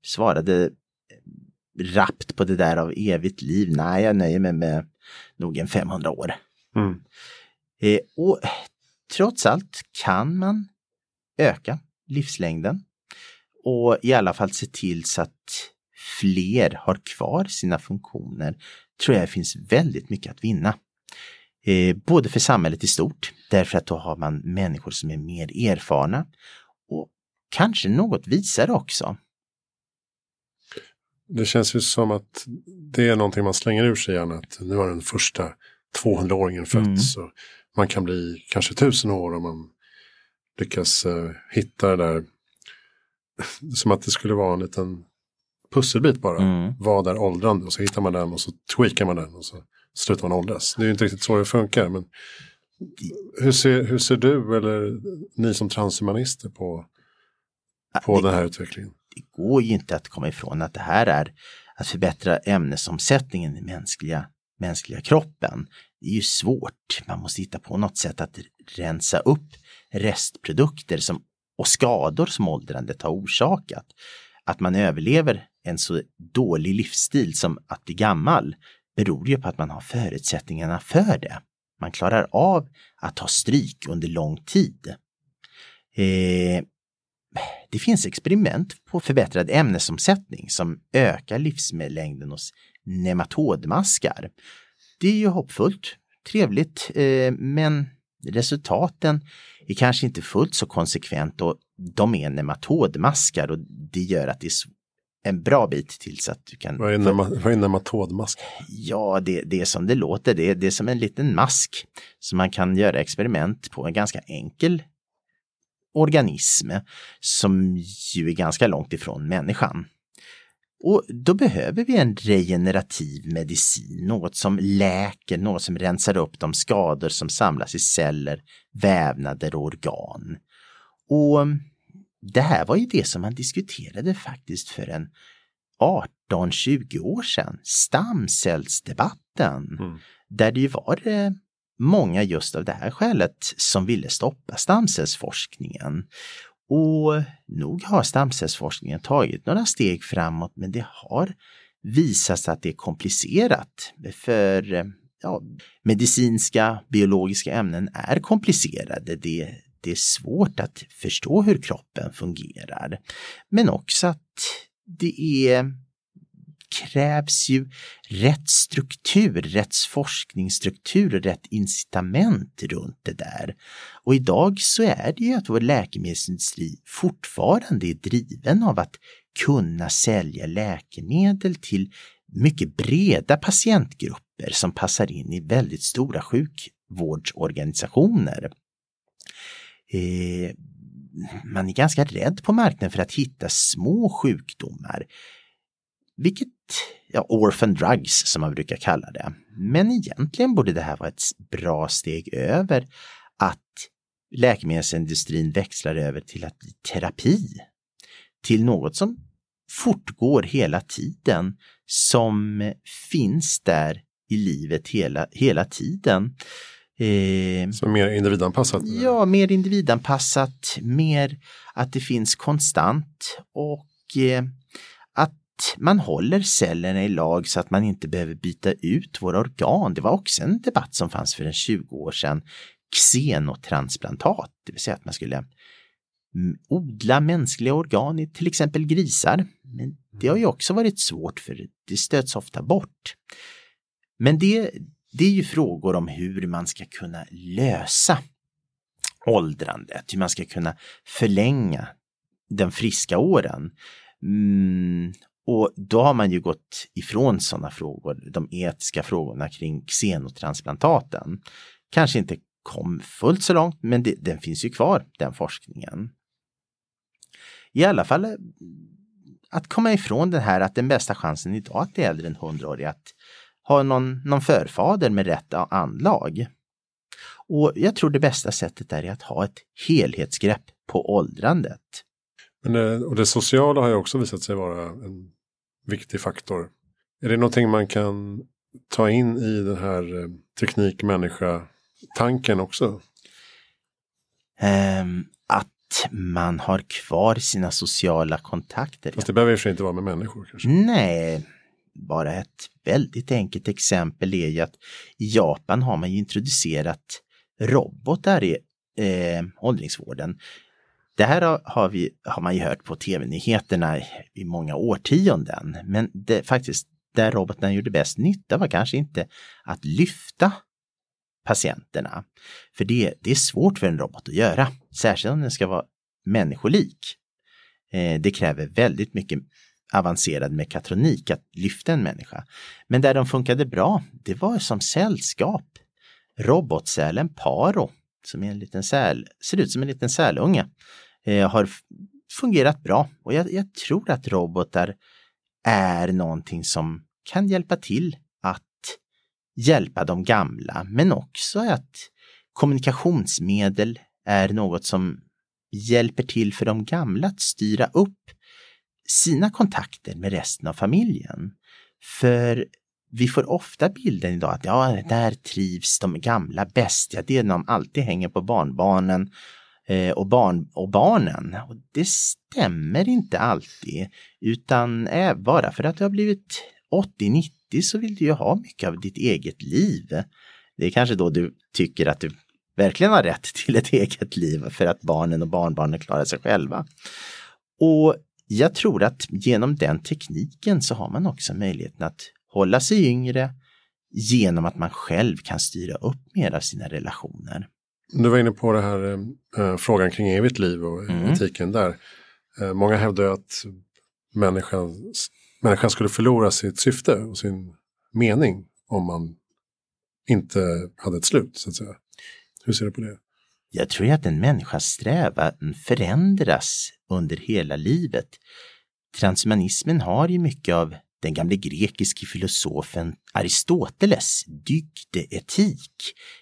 svarade eh, rappt på det där av evigt liv. Nej, jag nöjer mig med nog en 500 år. Mm. Eh, och trots allt kan man öka livslängden och i alla fall se till så att fler har kvar sina funktioner tror jag finns väldigt mycket att vinna. Eh, både för samhället i stort, därför att då har man människor som är mer erfarna och kanske något visare också. Det känns ju som att det är någonting man slänger ur sig gärna, att nu har den första 200-åringen fötts. Mm. Man kan bli kanske tusen år om man lyckas uh, hitta det där. Som att det skulle vara en liten pusselbit bara. Mm. Vad är åldrande? Och så hittar man den och så tweakar man den och så slutar man åldras. Det är inte riktigt så det funkar. Men hur ser, hur ser du eller ni som transhumanister på, på det, den här utvecklingen? Det går ju inte att komma ifrån att det här är att förbättra ämnesomsättningen i mänskliga, mänskliga kroppen. Det är ju svårt. Man måste hitta på något sätt att rensa upp restprodukter som, och skador som åldrandet har orsakat. Att man överlever en så dålig livsstil som att bli gammal beror ju på att man har förutsättningarna för det. Man klarar av att ta stryk under lång tid. Eh, det finns experiment på förbättrad ämnesomsättning som ökar livslängden hos nematodmaskar. Det är ju hoppfullt, trevligt, eh, men resultaten är kanske inte fullt så konsekvent och de är nematodmaskar och det gör att det är en bra bit tills att du kan... Vad är, nema, vad är nematodmask? Ja, det, det är som det låter. Det, det är som en liten mask som man kan göra experiment på. En ganska enkel organism som ju är ganska långt ifrån människan. Och då behöver vi en regenerativ medicin, något som läker, något som rensar upp de skador som samlas i celler, vävnader och organ. Och det här var ju det som man diskuterade faktiskt för en 18-20 år sedan, stamcellsdebatten, mm. där det ju var eh, många just av det här skälet som ville stoppa stamcellsforskningen. Och nog har stamcellsforskningen tagit några steg framåt men det har visat sig att det är komplicerat. För ja, medicinska, biologiska ämnen är komplicerade. Det, det är svårt att förstå hur kroppen fungerar. Men också att det är krävs ju rätt struktur, rätt forskningsstruktur och rätt incitament runt det där. Och idag så är det ju att vår läkemedelsindustri fortfarande är driven av att kunna sälja läkemedel till mycket breda patientgrupper som passar in i väldigt stora sjukvårdsorganisationer. Eh, man är ganska rädd på marknaden för att hitta små sjukdomar vilket, ja, orphan drugs som man brukar kalla det. Men egentligen borde det här vara ett bra steg över att läkemedelsindustrin växlar över till att bli terapi. Till något som fortgår hela tiden, som finns där i livet hela, hela tiden. Eh, så mer individanpassat? Ja, mer individanpassat, mer att det finns konstant och eh, man håller cellerna i lag så att man inte behöver byta ut våra organ. Det var också en debatt som fanns för en 20 år sedan. Xenotransplantat, det vill säga att man skulle odla mänskliga organ i till exempel grisar. Men det har ju också varit svårt för det stöts ofta bort. Men det, det är ju frågor om hur man ska kunna lösa åldrandet, hur man ska kunna förlänga den friska åren. Mm, och då har man ju gått ifrån sådana frågor, de etiska frågorna kring xenotransplantaten. Kanske inte kom fullt så långt, men det, den finns ju kvar, den forskningen. I alla fall eh, att komma ifrån det här att den bästa chansen idag att bli äldre än 100 år är att ha någon, någon förfader med rätt anlag. Och jag tror det bästa sättet är att ha ett helhetsgrepp på åldrandet. Men det, och det sociala har ju också visat sig vara en viktig faktor. Är det någonting man kan ta in i den här eh, teknik-människa-tanken också? Um, att man har kvar sina sociala kontakter. Fast det behöver sig inte vara med människor. kanske? Nej, bara ett väldigt enkelt exempel är ju att i Japan har man ju introducerat robotar i eh, åldringsvården det här har, vi, har man ju hört på tv-nyheterna i många årtionden, men det, faktiskt där roboten gjorde bäst nytta var kanske inte att lyfta patienterna. För det, det är svårt för en robot att göra, särskilt om den ska vara människolik. Eh, det kräver väldigt mycket avancerad mekatronik att lyfta en människa. Men där de funkade bra, det var som sällskap. Robotsälen Paro, som är en liten säl, ser ut som en liten sälunge, eh, har fungerat bra och jag, jag, tror att robotar är någonting som kan hjälpa till att hjälpa de gamla men också att kommunikationsmedel är något som hjälper till för de gamla att styra upp sina kontakter med resten av familjen. För vi får ofta bilden idag att ja, där trivs de gamla bäst. Ja, det är när de alltid hänger på barnbarnen eh, och, barn, och barnen. Och det stämmer inte alltid, utan bara för att du har blivit 80-90 så vill du ju ha mycket av ditt eget liv. Det är kanske då du tycker att du verkligen har rätt till ett eget liv för att barnen och barnbarnen klarar sig själva. Och jag tror att genom den tekniken så har man också möjligheten att hålla sig yngre genom att man själv kan styra upp mer av sina relationer. Du var inne på det här äh, frågan kring evigt liv och mm. etiken där. Äh, många hävdar att människan, människan skulle förlora sitt syfte och sin mening om man inte hade ett slut. så att säga. Hur ser du på det? Jag tror att en människas strävan förändras under hela livet. transhumanismen har ju mycket av den gamle grekiske filosofen Aristoteles dygdeetik,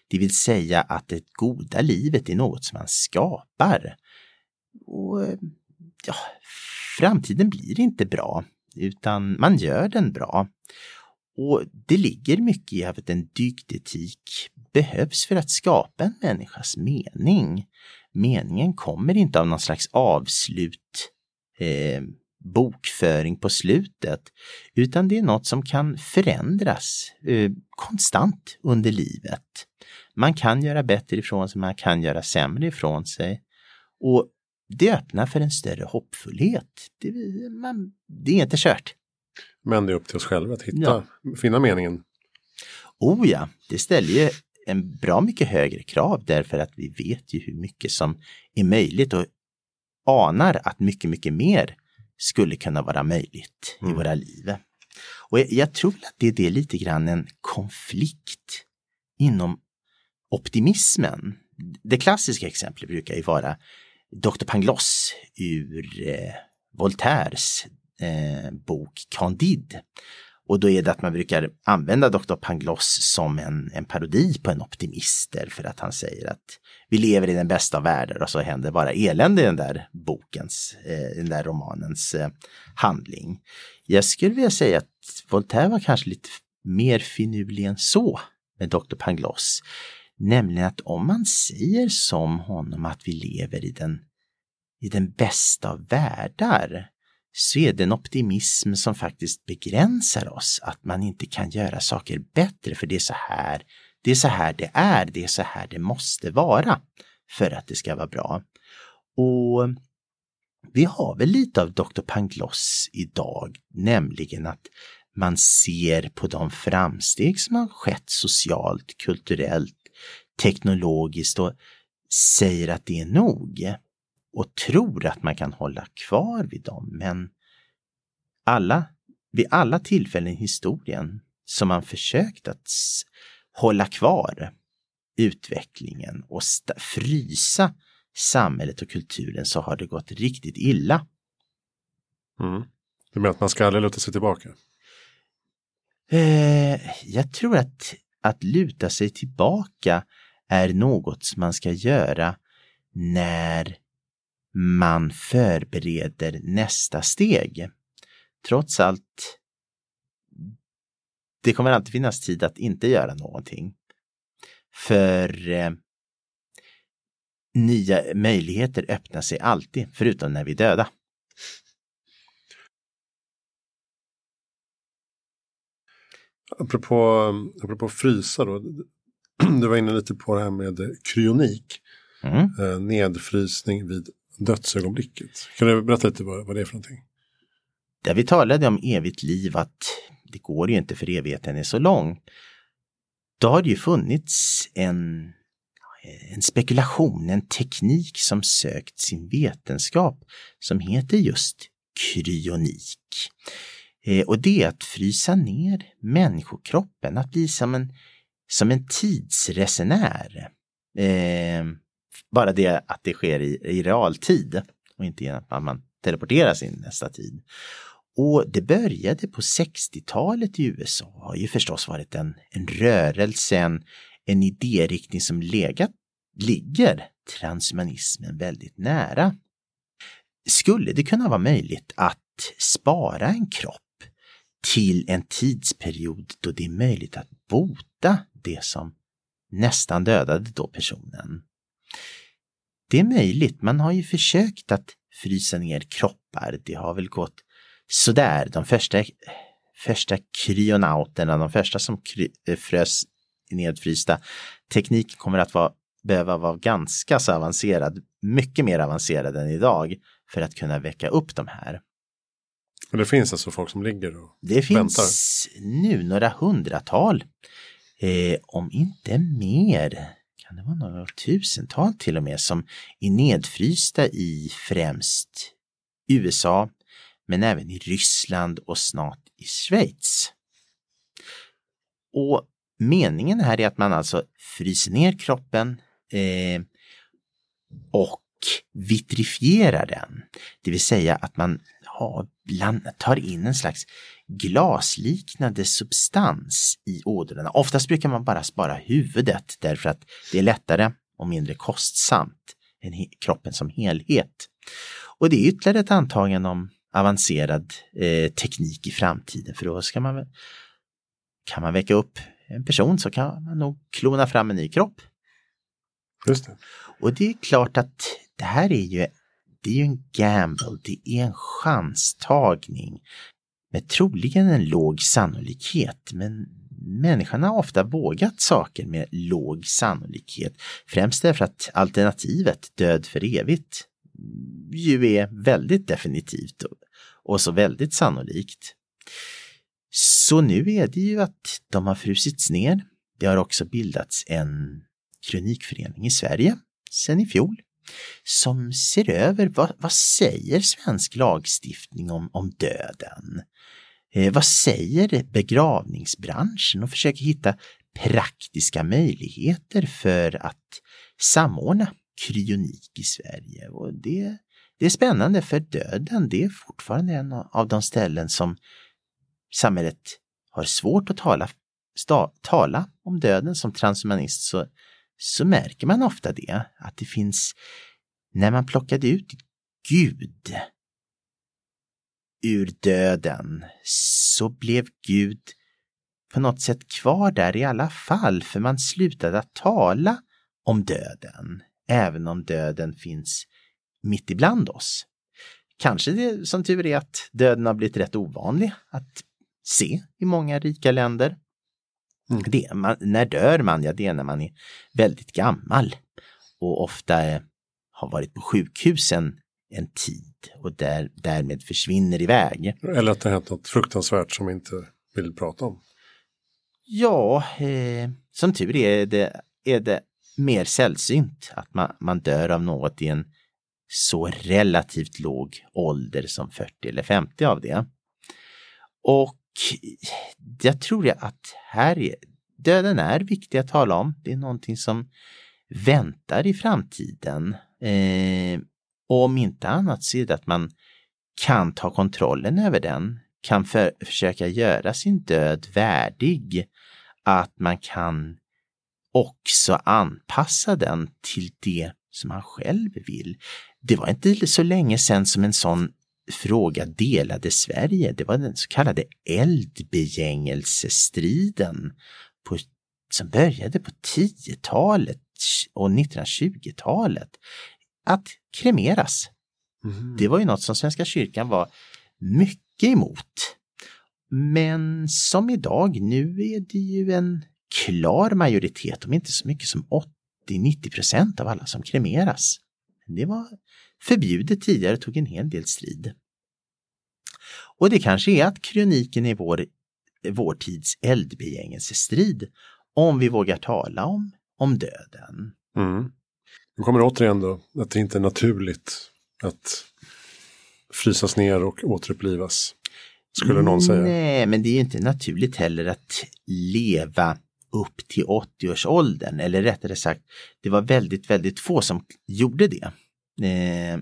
det vill säga att det goda livet är något som man skapar. Och ja, framtiden blir inte bra, utan man gör den bra. Och det ligger mycket i att en dygdetik behövs för att skapa en människas mening. Meningen kommer inte av någon slags avslut eh, bokföring på slutet, utan det är något som kan förändras eh, konstant under livet. Man kan göra bättre ifrån sig, man kan göra sämre ifrån sig. Och det öppnar för en större hoppfullhet. Det, man, det är inte kört. Men det är upp till oss själva att hitta, ja. finna meningen. Oh ja, det ställer ju en bra mycket högre krav därför att vi vet ju hur mycket som är möjligt och anar att mycket, mycket mer skulle kunna vara möjligt mm. i våra liv. Och jag, jag, tror att det är det lite grann en konflikt inom optimismen. Det klassiska exemplet brukar ju vara Dr. Pangloss ur eh, Voltaires eh, bok Candide. Och då är det att man brukar använda Dr. Pangloss som en, en parodi på en optimist för att han säger att vi lever i den bästa av världar och så händer bara elände i den där bokens, eh, den där romanens eh, handling. Jag skulle vilja säga att Voltaire var kanske lite mer finurlig än så med Dr. Pangloss. Nämligen att om man säger som honom att vi lever i den, i den bästa av världar så är det en optimism som faktiskt begränsar oss, att man inte kan göra saker bättre för det är så här det är så här det är, det är så här det måste vara för att det ska vara bra. Och vi har väl lite av Dr. Pangloss idag, nämligen att man ser på de framsteg som har skett socialt, kulturellt, teknologiskt och säger att det är nog och tror att man kan hålla kvar vid dem. Men alla, vid alla tillfällen i historien som man försökt att hålla kvar utvecklingen och frysa samhället och kulturen så har det gått riktigt illa. Mm. Du menar att man ska aldrig luta sig tillbaka? Eh, jag tror att att luta sig tillbaka är något som man ska göra när man förbereder nästa steg. Trots allt, det kommer alltid finnas tid att inte göra någonting. För eh, nya möjligheter öppnar sig alltid, förutom när vi är döda. Apropå, apropå frysa då. Du var inne lite på det här med kryonik. Mm. Eh, nedfrysning vid dödsögonblicket. Kan du berätta lite vad, vad det är för någonting? Där vi talade om evigt liv, att det går ju inte för evigheten är så lång. Då har det ju funnits en, en spekulation, en teknik som sökt sin vetenskap som heter just kryonik. Eh, och det är att frysa ner människokroppen, att bli som en, som en tidsresenär. Eh, bara det att det sker i, i realtid och inte genom att man teleporteras in nästa tid. Och det började på 60-talet i USA och har ju förstås varit en, en rörelse, en, en idériktning som legat, ligger transhumanismen väldigt nära. Skulle det kunna vara möjligt att spara en kropp till en tidsperiod då det är möjligt att bota det som nästan dödade då personen? Det är möjligt, man har ju försökt att frysa ner kroppar. Det har väl gått sådär. De första, första kryonauterna, de första som kry, eh, frös nedfrysta, tekniken kommer att vara, behöva vara ganska så avancerad, mycket mer avancerad än idag för att kunna väcka upp de här. Men det finns alltså folk som ligger och Det väntar. finns nu några hundratal, eh, om inte mer det vara några tusental till och med, som är nedfrysta i främst USA, men även i Ryssland och snart i Schweiz. Och meningen här är att man alltså fryser ner kroppen eh, och vitrifierar den. Det vill säga att man ha, bland, tar in en slags glasliknande substans i ådrorna. Oftast brukar man bara spara huvudet därför att det är lättare och mindre kostsamt än kroppen som helhet. Och det är ytterligare ett antagande om avancerad eh, teknik i framtiden för då ska man kan man väcka upp en person så kan man nog klona fram en ny kropp. Just det. Och det är klart att det här är ju, det är ju en gamble, det är en chanstagning med troligen en låg sannolikhet. Men människan har ofta vågat saker med låg sannolikhet. Främst därför att alternativet död för evigt ju är väldigt definitivt och så väldigt sannolikt. Så nu är det ju att de har frusits ner. Det har också bildats en kronikförening i Sverige sedan i fjol som ser över vad, vad säger svensk lagstiftning om, om döden? Eh, vad säger begravningsbranschen och försöker hitta praktiska möjligheter för att samordna kryonik i Sverige. Och det, det är spännande för döden, det är fortfarande en av de ställen som samhället har svårt att tala, sta, tala om döden som transhumanist så, så märker man ofta det, att det finns, när man plockade ut Gud ur döden så blev Gud på något sätt kvar där i alla fall, för man slutade att tala om döden, även om döden finns mitt ibland oss. Kanske det som tur är att döden har blivit rätt ovanlig att se i många rika länder. Mm. Det, man, när dör man? Ja, det är när man är väldigt gammal och ofta eh, har varit på sjukhusen en tid och där, därmed försvinner iväg. Eller att det har hänt något fruktansvärt som vi inte vill prata om. Ja, eh, som tur är det, är det mer sällsynt att man, man dör av något i en så relativt låg ålder som 40 eller 50 av det. Och Eh, jag tror att här är, döden är viktig att tala om. Det är någonting som väntar i framtiden. Eh, och om inte annat så är det att man kan ta kontrollen över den, kan för, försöka göra sin död värdig, att man kan också anpassa den till det som man själv vill. Det var inte så länge sedan som en sån fråga delade Sverige. Det var den så kallade eldbegängelsestriden på, som började på 10-talet och 1920-talet. Att kremeras. Mm. Det var ju något som Svenska kyrkan var mycket emot. Men som idag, nu är det ju en klar majoritet, om inte så mycket som 80-90 procent av alla som kremeras. Det var förbjudet tidigare, tog en hel del strid. Och det kanske är att kroniken är vår, vår tids eldbegängelsestrid, om vi vågar tala om, om döden. Mm. Nu kommer återigen då att det inte är naturligt att frysas ner och återupplivas. Skulle någon säga. Nej, men det är inte naturligt heller att leva upp till 80-årsåldern. Eller rättare sagt, det var väldigt, väldigt få som gjorde det. Eh,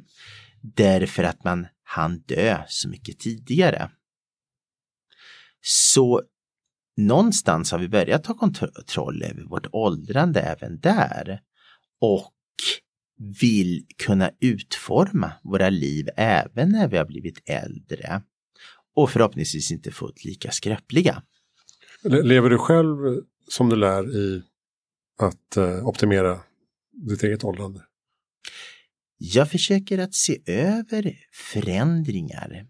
därför att man hann dö så mycket tidigare. Så någonstans har vi börjat ta kontroll över vårt åldrande även där. Och vill kunna utforma våra liv även när vi har blivit äldre. Och förhoppningsvis inte fullt lika skröpliga. Lever du själv som du lär i att eh, optimera ditt eget åldrande? Jag försöker att se över förändringar.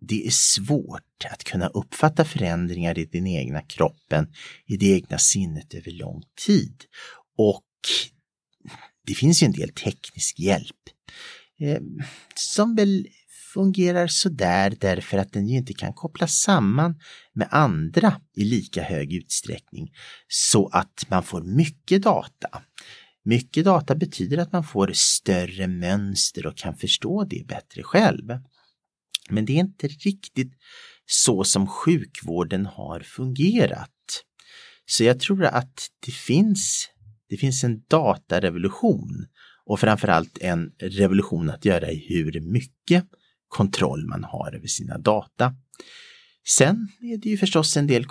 Det är svårt att kunna uppfatta förändringar i den egna kroppen, i det egna sinnet över lång tid. Och det finns ju en del teknisk hjälp eh, som väl fungerar sådär därför att den ju inte kan kopplas samman med andra i lika hög utsträckning så att man får mycket data. Mycket data betyder att man får större mönster och kan förstå det bättre själv. Men det är inte riktigt så som sjukvården har fungerat. Så jag tror att det finns, det finns en datarevolution och framförallt en revolution att göra i hur mycket kontroll man har över sina data. Sen är det ju förstås en del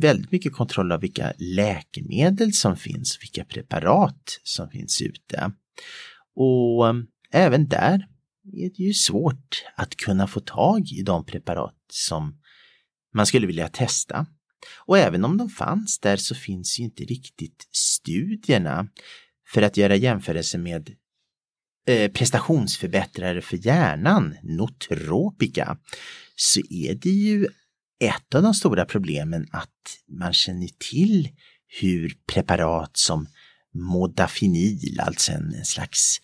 väldigt mycket kontroll av vilka läkemedel som finns, vilka preparat som finns ute. Och um, även där är det ju svårt att kunna få tag i de preparat som man skulle vilja testa. Och även om de fanns där så finns ju inte riktigt studierna för att göra jämförelse med eh, prestationsförbättrare för hjärnan, notropika, så är det ju ett av de stora problemen att man känner till hur preparat som modafinil, alltså en, en slags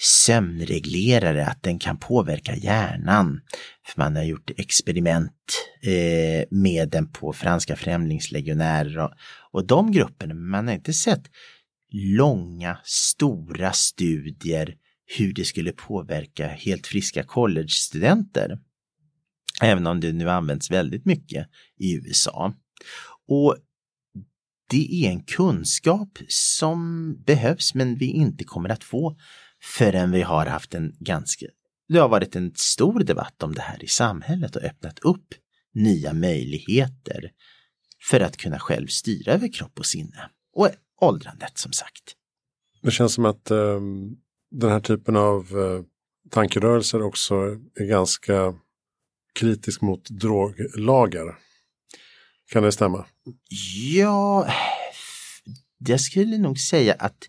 sömnreglerare, att den kan påverka hjärnan. För man har gjort experiment eh, med den på franska främlingslegionärer och, och de grupperna, men man har inte sett långa, stora studier hur det skulle påverka helt friska collegestudenter. Även om det nu används väldigt mycket i USA. Och det är en kunskap som behövs men vi inte kommer att få förrän vi har haft en ganska, det har varit en stor debatt om det här i samhället och öppnat upp nya möjligheter för att kunna själv styra över kropp och sinne. Och åldrandet som sagt. Det känns som att um den här typen av eh, tankerörelser också är ganska kritisk mot droglagar. Kan det stämma? Ja, jag skulle nog säga att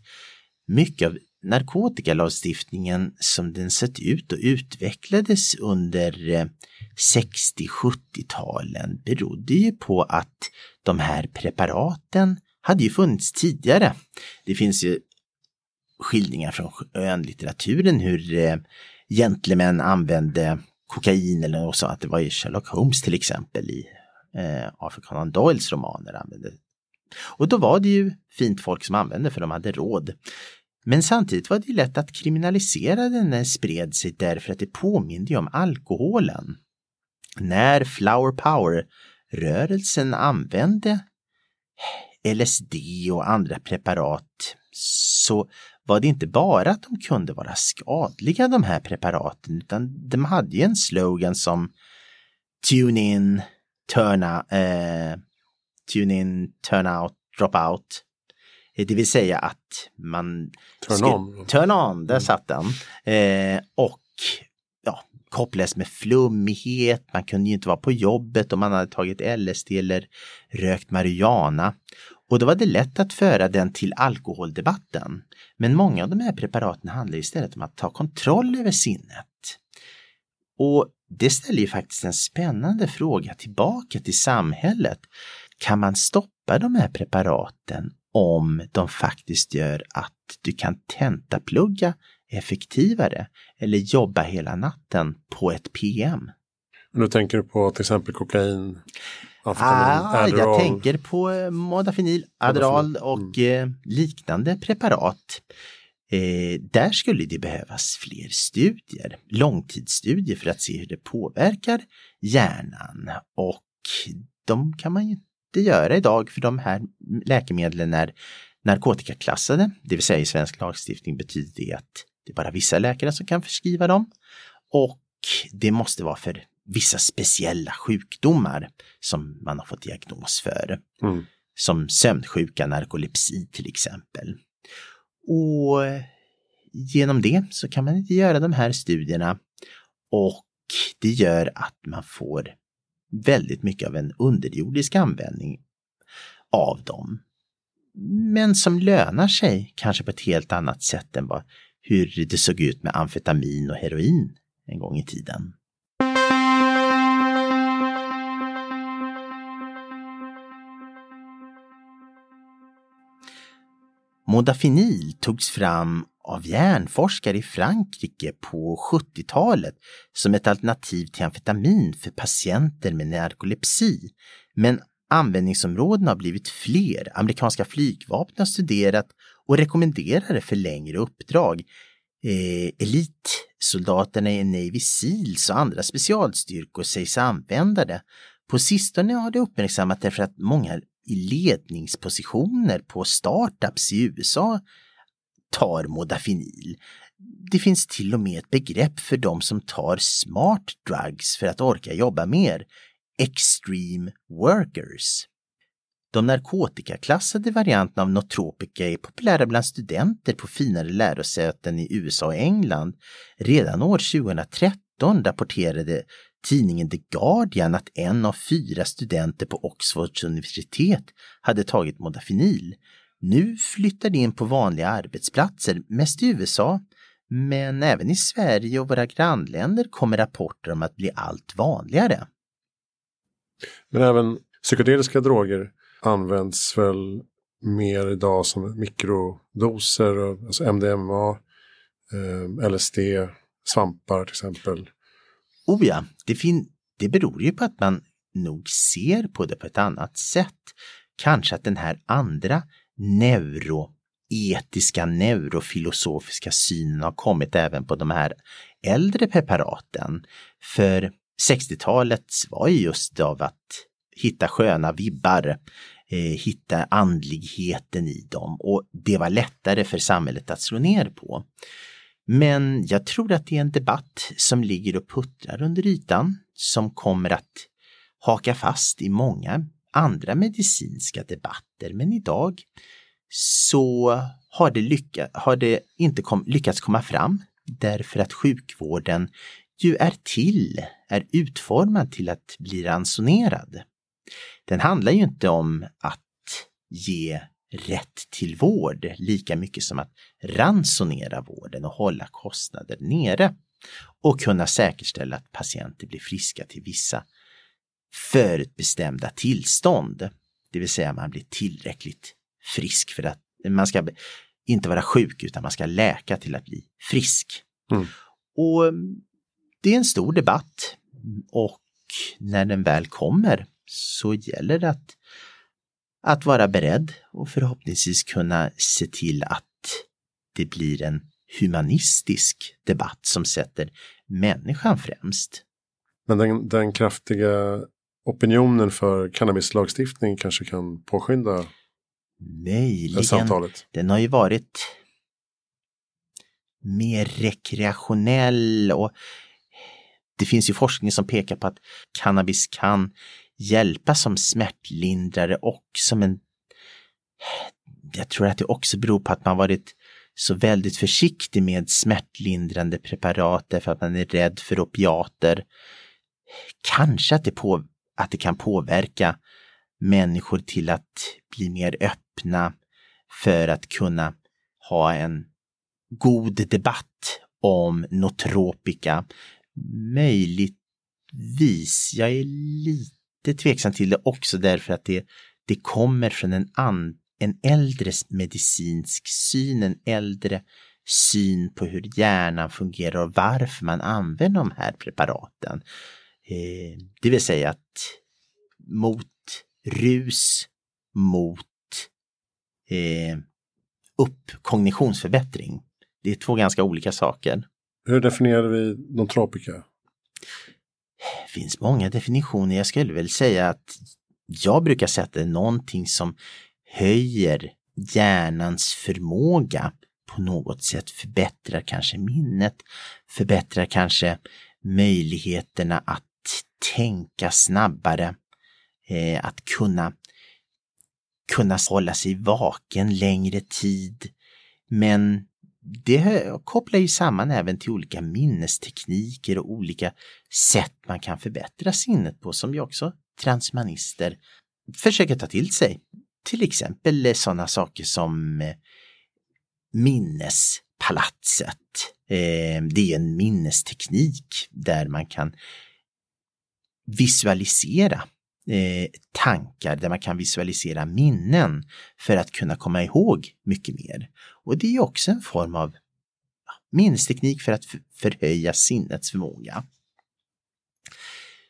mycket av narkotikalagstiftningen som den sett ut och utvecklades under eh, 60-70-talen berodde ju på att de här preparaten hade ju funnits tidigare. Det finns ju skildringar från skönlitteraturen hur eh, gentlemän använde kokain eller så att det var i Sherlock Holmes till exempel i eh, Arthur Conan Doyles romaner använde. Och då var det ju fint folk som använde för de hade råd. Men samtidigt var det ju lätt att kriminalisera den när spred sig därför att det påminde om alkoholen. När Flower Power-rörelsen använde LSD och andra preparat så var det inte bara att de kunde vara skadliga de här preparaten utan de hade ju en slogan som Tune in, turn out, eh, tune in, turn out, drop out. Eh, det vill säga att man... Turn on. Turn on, där mm. satt den. Eh, och ja, kopplades med flummighet, man kunde ju inte vara på jobbet om man hade tagit LSD eller rökt marijuana. Och då var det lätt att föra den till alkoholdebatten. Men många av de här preparaten handlar istället om att ta kontroll över sinnet. Och det ställer ju faktiskt en spännande fråga tillbaka till samhället. Kan man stoppa de här preparaten om de faktiskt gör att du kan tentaplugga effektivare eller jobba hela natten på ett PM? Nu tänker du på till exempel kokain? Ah, jag tänker på eh, modafinil, Adderall och mm. liknande preparat. Eh, där skulle det behövas fler studier, långtidsstudier för att se hur det påverkar hjärnan. Och de kan man ju inte göra idag för de här läkemedlen är narkotikaklassade, det vill säga i svensk lagstiftning betyder det att det är bara vissa läkare som kan förskriva dem. Och det måste vara för vissa speciella sjukdomar som man har fått diagnos för. Mm. Som sömnsjuka, narkolepsi till exempel. Och genom det så kan man inte göra de här studierna och det gör att man får väldigt mycket av en underjordisk användning av dem. Men som lönar sig kanske på ett helt annat sätt än vad, hur det såg ut med amfetamin och heroin en gång i tiden. Modafinil togs fram av hjärnforskare i Frankrike på 70-talet som ett alternativ till amfetamin för patienter med narkolepsi. Men användningsområdena har blivit fler. Amerikanska flygvapnet har studerat och rekommenderar det för längre uppdrag. Eh, elitsoldaterna i Navy Seals och andra specialstyrkor sägs använda det. På sistone har det uppmärksammat därför att många i ledningspositioner på startups i USA tar modafinil. det finns till och med ett begrepp för de som tar smart drugs för att orka jobba mer. Extreme workers. De narkotikaklassade varianterna av Notropika är populära bland studenter på finare lärosäten i USA och England. Redan år 2013 rapporterade tidningen The Guardian att en av fyra studenter på Oxfords universitet hade tagit modafinil. Nu flyttar det in på vanliga arbetsplatser, mest i USA, men även i Sverige och våra grannländer kommer rapporter om att bli allt vanligare. Men även psykedeliska droger används väl mer idag som mikrodoser, alltså MDMA, eh, LSD, svampar till exempel. Oh ja, det, fin det beror ju på att man nog ser på det på ett annat sätt. Kanske att den här andra neuroetiska, neurofilosofiska synen har kommit även på de här äldre preparaten. För 60-talet var ju just av att hitta sköna vibbar, eh, hitta andligheten i dem och det var lättare för samhället att slå ner på. Men jag tror att det är en debatt som ligger och puttrar under ytan som kommer att haka fast i många andra medicinska debatter. Men idag så har det, lycka, har det inte kom, lyckats komma fram därför att sjukvården ju är till, är utformad till att bli ransonerad. Den handlar ju inte om att ge rätt till vård lika mycket som att ransonera vården och hålla kostnader nere och kunna säkerställa att patienter blir friska till vissa förutbestämda tillstånd. Det vill säga man blir tillräckligt frisk för att man ska inte vara sjuk utan man ska läka till att bli frisk. Mm. Och mm, det är en stor debatt och när den väl kommer så gäller det att, att vara beredd och förhoppningsvis kunna se till att det blir en humanistisk debatt som sätter människan främst. Men den, den kraftiga opinionen för cannabislagstiftning kanske kan påskynda Möjligen. samtalet? Den har ju varit mer rekreationell och det finns ju forskning som pekar på att cannabis kan hjälpa som smärtlindrare och som en... Jag tror att det också beror på att man varit så väldigt försiktig med smärtlindrande preparat därför att man är rädd för opiater. Kanske att det, på, att det kan påverka människor till att bli mer öppna för att kunna ha en god debatt om notropika. Möjligtvis, jag är lite lite tveksam till det också därför att det, det kommer från en, an, en äldre medicinsk syn, en äldre syn på hur hjärnan fungerar och varför man använder de här preparaten. Eh, det vill säga att mot rus, mot eh, upp kognitionsförbättring. Det är två ganska olika saker. Hur definierar vi de tropika? Det finns många definitioner. Jag skulle väl säga att jag brukar säga att det är någonting som höjer hjärnans förmåga på något sätt, förbättrar kanske minnet, förbättrar kanske möjligheterna att tänka snabbare, eh, att kunna, kunna hålla sig vaken längre tid. Men det kopplar ju samman även till olika minnestekniker och olika sätt man kan förbättra sinnet på som ju också transmanister försöker ta till sig. Till exempel eh, sådana saker som eh, minnespalatset. Eh, det är en minnesteknik där man kan visualisera tankar, där man kan visualisera minnen för att kunna komma ihåg mycket mer. Och det är också en form av minnesteknik för att förhöja sinnets förmåga.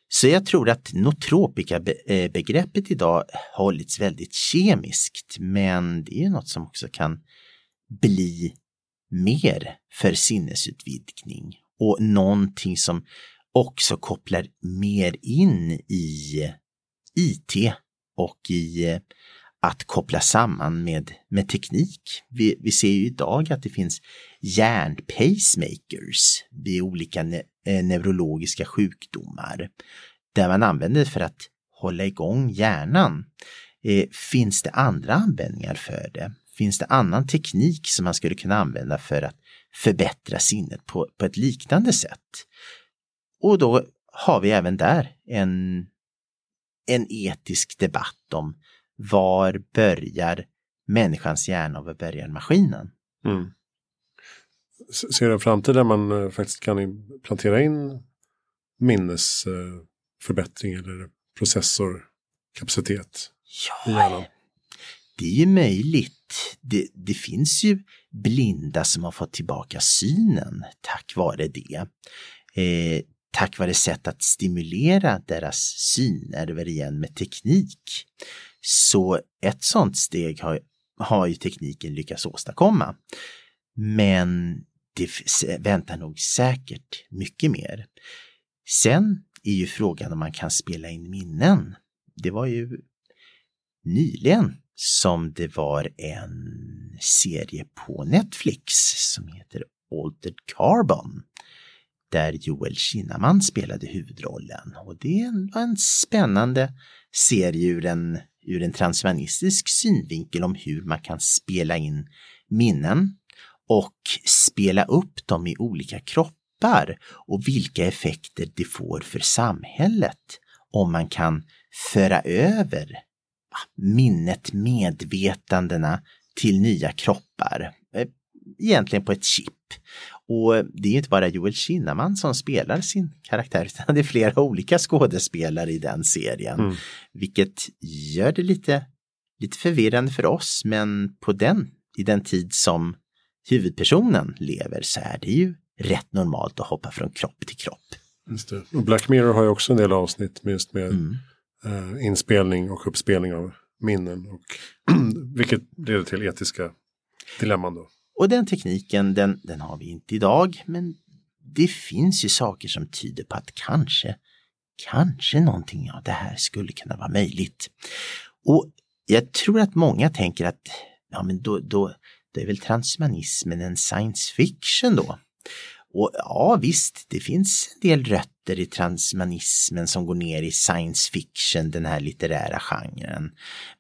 Så jag tror att notropika-begreppet idag hållits väldigt kemiskt, men det är något som också kan bli mer för sinnesutvidgning och någonting som också kopplar mer in i IT och i eh, att koppla samman med, med teknik. Vi, vi ser ju idag att det finns hjärnpacemakers vid olika ne eh, neurologiska sjukdomar där man använder för att hålla igång hjärnan. Eh, finns det andra användningar för det? Finns det annan teknik som man skulle kunna använda för att förbättra sinnet på, på ett liknande sätt? Och då har vi även där en, en etisk debatt om var börjar människans hjärna och var börjar maskinen? Mm. Ser du en framtid där man eh, faktiskt kan plantera in minnesförbättring eller processorkapacitet ja, i hjärnan? Det är ju möjligt. Det, det, finns ju blinda som har fått tillbaka synen tack vare det. Eh, tack vare sätt att stimulera deras synnerver igen med teknik. Så ett sådant steg har, har ju tekniken lyckats åstadkomma. Men det väntar nog säkert mycket mer. Sen är ju frågan om man kan spela in minnen. Det var ju nyligen som det var en serie på Netflix som heter Altered Carbon där Joel Kinnaman spelade huvudrollen. Och det var en spännande serie ur en, ur en transhumanistisk synvinkel om hur man kan spela in minnen och spela upp dem i olika kroppar och vilka effekter det får för samhället om man kan föra över minnet, medvetandena till nya kroppar. Eh, egentligen på ett chip. Och det är inte bara Joel Kinnaman som spelar sin karaktär utan det är flera olika skådespelare i den serien. Mm. Vilket gör det lite, lite förvirrande för oss men på den, i den tid som huvudpersonen lever så är det ju rätt normalt att hoppa från kropp till kropp. Och Black Mirror har ju också en del avsnitt just med mm. uh, inspelning och uppspelning av minnen. Och vilket leder till etiska dilemman då. Och den tekniken, den, den har vi inte idag, men det finns ju saker som tyder på att kanske, kanske någonting av det här skulle kunna vara möjligt. Och jag tror att många tänker att ja, men då, då, då är väl transhumanismen en science fiction då? Och ja visst, det finns en del rötter i transhumanismen som går ner i science fiction, den här litterära genren.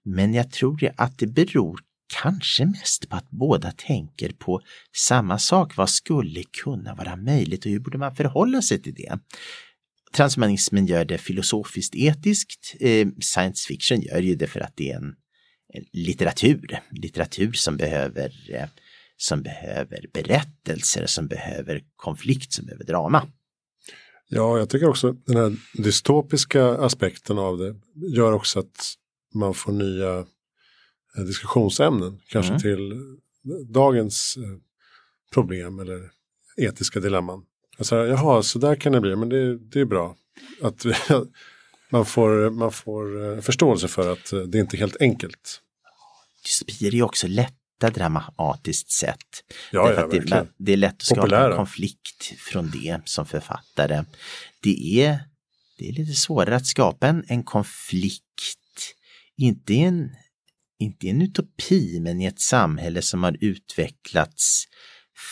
Men jag tror att det beror kanske mest på att båda tänker på samma sak. Vad skulle kunna vara möjligt och hur borde man förhålla sig till det? Transhumanismen gör det filosofiskt etiskt. Eh, science fiction gör ju det för att det är en, en litteratur, litteratur som behöver eh, som behöver berättelser, som behöver konflikt, som behöver drama. Ja, jag tycker också den här dystopiska aspekten av det gör också att man får nya diskussionsämnen. Kanske mm. till dagens eh, problem eller etiska dilemman. Alltså, jaha, så där kan det bli, men det, det är bra. Att man får, man får eh, förståelse för att det är inte är helt enkelt. Dystopier är ju också lätta dramatiskt sett. Ja, ja, det, det, är lätt att skapa Populära. en konflikt från det som författare. Det är, det är lite svårare att skapa en, en konflikt, inte en inte i en utopi, men i ett samhälle som har utvecklats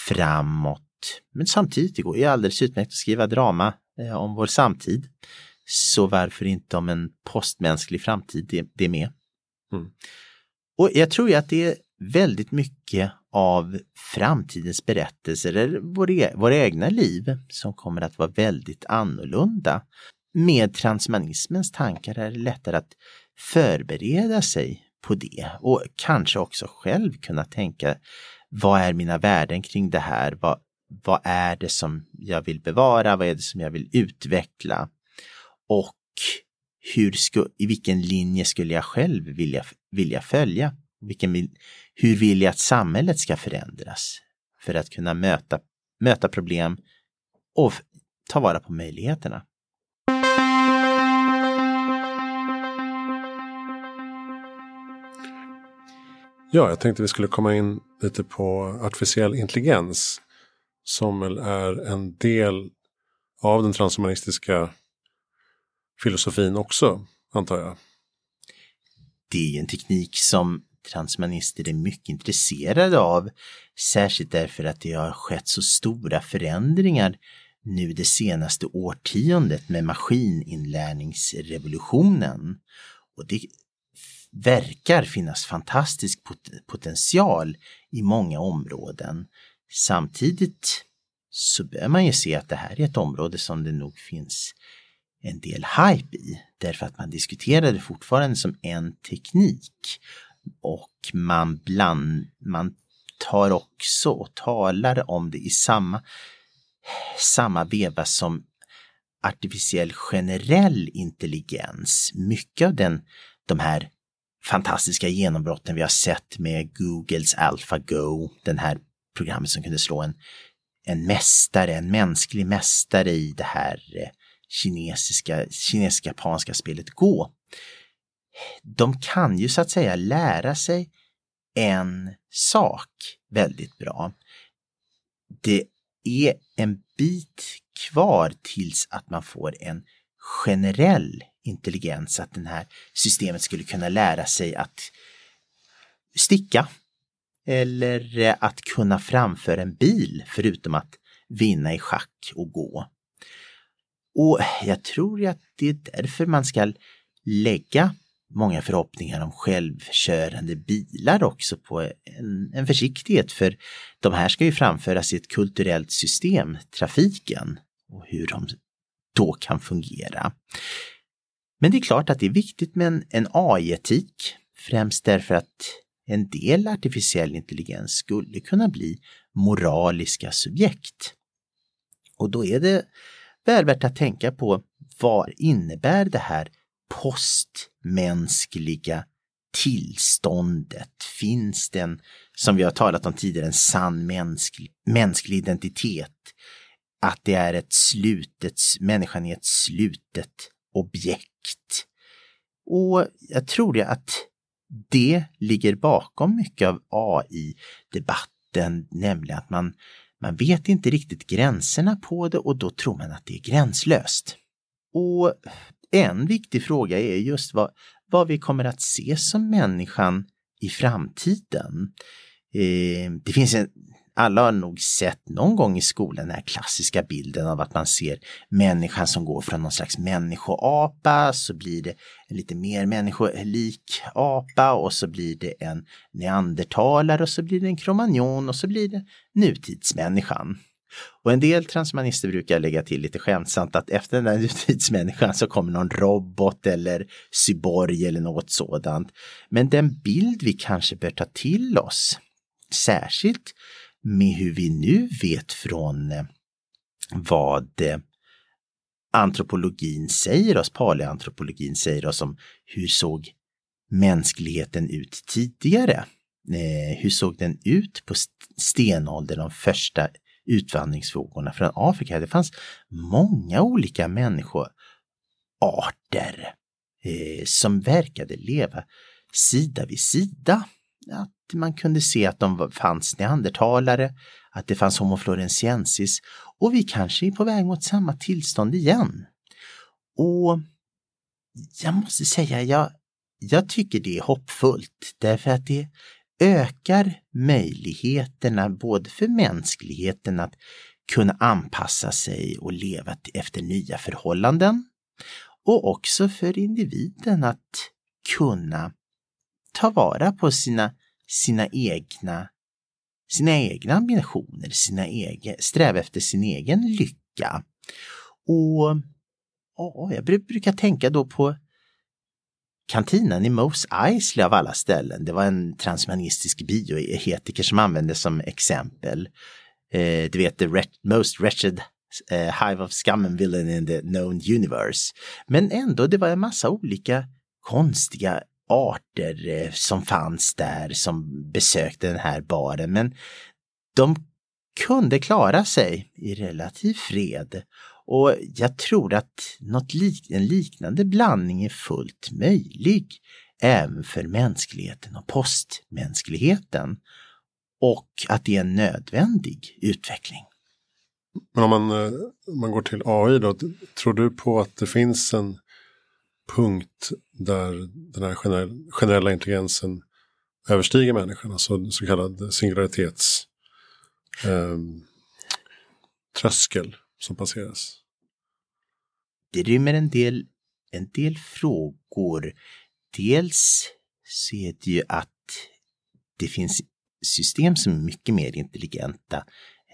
framåt. Men samtidigt, det går ju alldeles utmärkt att skriva drama eh, om vår samtid. Så varför inte om en postmänsklig framtid, det, det med. Mm. Och jag tror ju att det är väldigt mycket av framtidens berättelser, eller våra, e-, våra egna liv, som kommer att vara väldigt annorlunda. Med transhumanismens tankar är det lättare att förbereda sig på det och kanske också själv kunna tänka vad är mina värden kring det här? Vad, vad är det som jag vill bevara? Vad är det som jag vill utveckla? Och hur sku, i vilken linje skulle jag själv vilja, vilja följa? Vilken, hur vill jag att samhället ska förändras för att kunna möta, möta problem och ta vara på möjligheterna? Ja, jag tänkte vi skulle komma in lite på artificiell intelligens. Som väl är en del av den transhumanistiska filosofin också, antar jag. det är en teknik som transhumanister är mycket intresserade av, särskilt därför att det har skett så stora förändringar nu det senaste årtiondet med maskininlärningsrevolutionen. Och det verkar finnas fantastisk pot potential i många områden. Samtidigt så bör man ju se att det här är ett område som det nog finns en del hype i därför att man diskuterar det fortfarande som en teknik och man, bland, man tar också och talar om det i samma, samma veva som artificiell generell intelligens. Mycket av den, de här fantastiska genombrotten vi har sett med Googles AlphaGo, den här programmet som kunde slå en, en mästare, en mänsklig mästare i det här eh, kinesiska, kinesisk-japanska spelet Go. De kan ju så att säga lära sig en sak väldigt bra. Det är en bit kvar tills att man får en generell intelligens, att det här systemet skulle kunna lära sig att sticka eller eh, att kunna framföra en bil förutom att vinna i schack och gå. Och jag tror ju att det är därför man ska lägga många förhoppningar om självkörande bilar också på en, en, försiktighet för de här ska ju framföras i ett kulturellt system, trafiken, och hur de då kan fungera. Men det är klart att det är viktigt med en, en AI-etik, främst därför att en del artificiell intelligens skulle kunna bli moraliska subjekt. Och då är det väl värt att tänka på vad innebär det här postmänskliga tillståndet? Finns den, som vi har talat om tidigare, en sann mänsklig, mänsklig identitet? Att det är ett slutet, människan är ett slutet objekt. Och jag tror det att det ligger bakom mycket av AI-debatten, nämligen att man, man vet inte riktigt gränserna på det och då tror man att det är gränslöst. Och en viktig fråga är just vad, vad vi kommer att se som människan i framtiden. Eh, det finns en, alla har nog sett någon gång i skolan den här klassiska bilden av att man ser människan som går från någon slags människoapa så blir det en lite mer människolik apa och så blir det en neandertalare och så blir det en kromagnon och så blir det nutidsmänniskan. Och en del transmanister brukar lägga till lite skämtsamt att efter den där nutidsmänniskan så kommer någon robot eller cyborg eller något sådant. Men den bild vi kanske bör ta till oss, särskilt med hur vi nu vet från eh, vad eh, antropologin säger oss, paleantropologin säger oss om hur såg mänskligheten ut tidigare? Eh, hur såg den ut på stenåldern, de första utvandringsvågorna från Afrika? Det fanns många olika människoarter som verkade leva sida vid sida. Att man kunde se att de fanns neandertalare, att det fanns Homo florentiensis och vi kanske är på väg mot samma tillstånd igen. Och jag måste säga, jag, jag tycker det är hoppfullt därför att det ökar möjligheterna både för mänskligheten att kunna anpassa sig och leva efter nya förhållanden och också för individen att kunna ta vara på sina sina egna, sina egna ambitioner, sina egen, sträva efter sin egen lycka. Och ja, jag brukar tänka då på kantinan i Mose Eisley av alla ställen. Det var en transhumanistisk bioetiker e-, som användes som exempel. Eh, du vet, the most wretched eh, hive of scum and villain in the known universe. Men ändå, det var en massa olika konstiga arter eh, som fanns där som besökte den här baren. Men de kunde klara sig i relativ fred. Och jag tror att något lik en liknande blandning är fullt möjlig även för mänskligheten och postmänskligheten. Och att det är en nödvändig utveckling. Men om man, eh, om man går till AI då, tror du på att det finns en punkt där den här generella intelligensen överstiger människan, alltså så kallad singularitets eh, tröskel som passeras? Det rymmer en del, en del frågor. Dels så är det ju att det finns system som är mycket mer intelligenta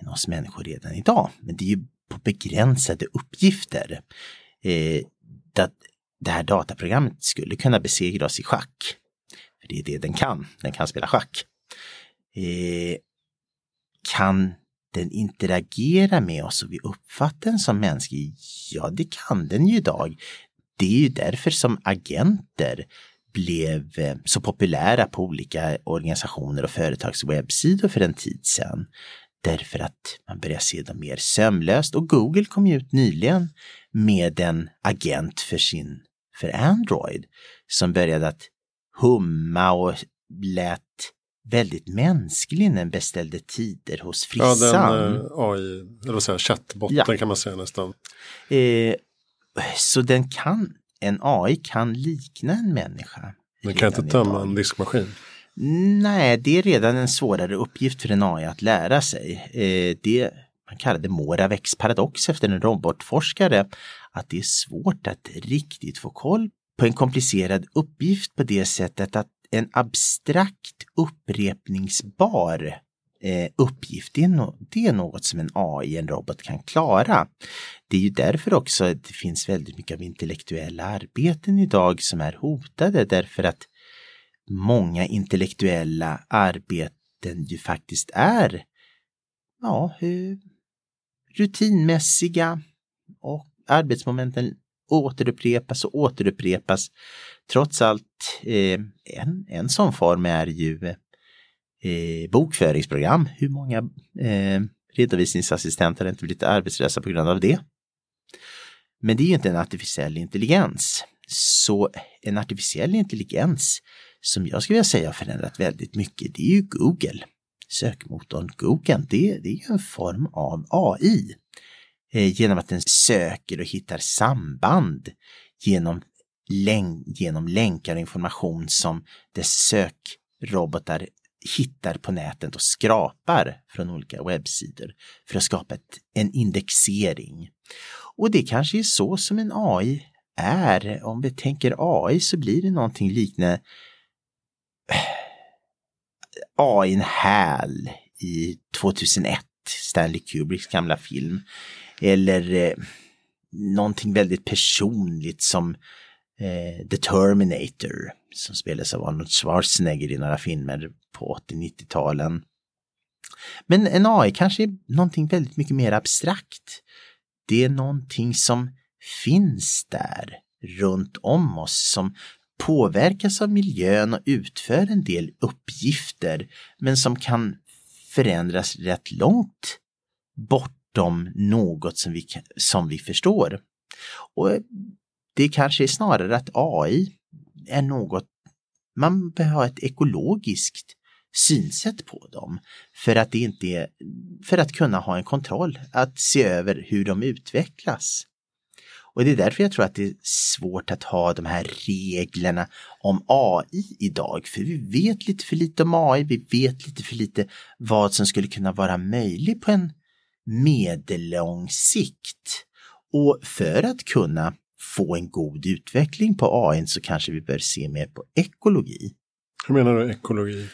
än oss människor redan idag. Men det är ju på begränsade uppgifter. Eh, dat det här dataprogrammet skulle kunna besegra oss i schack. För Det är det den kan, den kan spela schack. Eh, kan den interagera med oss och vi uppfattar den som mänsklig? Ja, det kan den ju idag. Det är ju därför som agenter blev eh, så populära på olika organisationer och företags webbsidor för en tid sedan. Därför att man börjar se dem mer sömlöst och Google kom ut nyligen med en agent för sin för Android som började att humma och lät väldigt mänsklig när den beställde tider hos frissan. Ja, den eh, AI, eller vad säger chattbotten ja. kan man säga nästan. Eh, så den kan, en AI kan likna en människa. Den kan inte tömma en diskmaskin. Nej, det är redan en svårare uppgift för en AI att lära sig. Eh, det man kallade Moraveks paradox efter en robotforskare, att det är svårt att riktigt få koll på en komplicerad uppgift på det sättet att en abstrakt upprepningsbar eh, uppgift, det är, no det är något som en AI, en robot kan klara. Det är ju därför också att det finns väldigt mycket av intellektuella arbeten idag som är hotade därför att många intellektuella arbeten ju faktiskt är ja, rutinmässiga och arbetsmomenten återupprepas och återupprepas. Trots allt, eh, en, en sån form är ju eh, bokföringsprogram. Hur många eh, redovisningsassistenter har inte blivit arbetslösa på grund av det? Men det är ju inte en artificiell intelligens. Så en artificiell intelligens som jag skulle vilja säga har förändrat väldigt mycket, det är ju Google. Sökmotorn Google, det, det är en form av AI. Eh, genom att den söker och hittar samband genom, län, genom länkar och information som dess sökrobotar hittar på nätet och skrapar från olika webbsidor för att skapa ett, en indexering. Och det kanske är så som en AI är. Om vi tänker AI så blir det någonting liknande AI en häl i 2001, Stanley Kubricks gamla film. Eller eh, någonting väldigt personligt som eh, The Terminator som spelas av Arnold Schwarzenegger i några filmer på 80-90-talen. Men en AI kanske är någonting väldigt mycket mer abstrakt. Det är någonting som finns där runt om oss som påverkas av miljön och utför en del uppgifter men som kan förändras rätt långt bortom något som vi, som vi förstår. Och det kanske är snarare att AI är något man behöver ha ett ekologiskt synsätt på dem för att det inte är, för att kunna ha en kontroll, att se över hur de utvecklas. Och det är därför jag tror att det är svårt att ha de här reglerna om AI idag, för vi vet lite för lite om AI, vi vet lite för lite vad som skulle kunna vara möjligt på en medellång sikt. Och för att kunna få en god utveckling på AI så kanske vi bör se mer på ekologi. Hur menar du ekologi?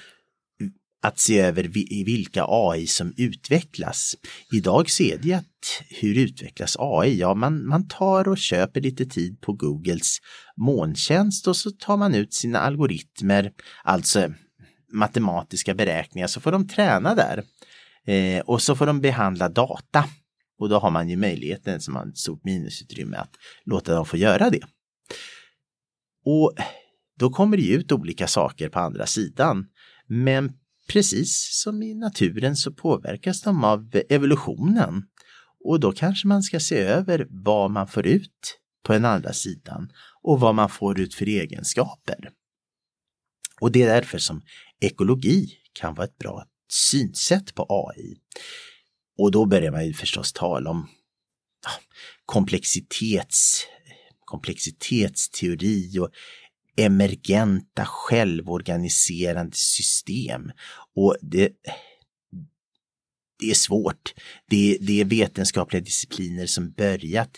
Att se över vilka AI som utvecklas. Idag ser det att hur utvecklas AI? Ja, man, man tar och köper lite tid på Googles molntjänst och så tar man ut sina algoritmer, alltså matematiska beräkningar, så får de träna där. Eh, och så får de behandla data. Och då har man ju möjligheten som har ett stort minusutrymme att låta dem få göra det. Och då kommer det ut olika saker på andra sidan. Men Precis som i naturen så påverkas de av evolutionen. Och då kanske man ska se över vad man får ut på den andra sidan och vad man får ut för egenskaper. Och det är därför som ekologi kan vara ett bra synsätt på AI. Och då börjar man ju förstås tala om komplexitets komplexitetsteori och emergenta självorganiserande system. Och det, det är svårt. Det, det är vetenskapliga discipliner som börjat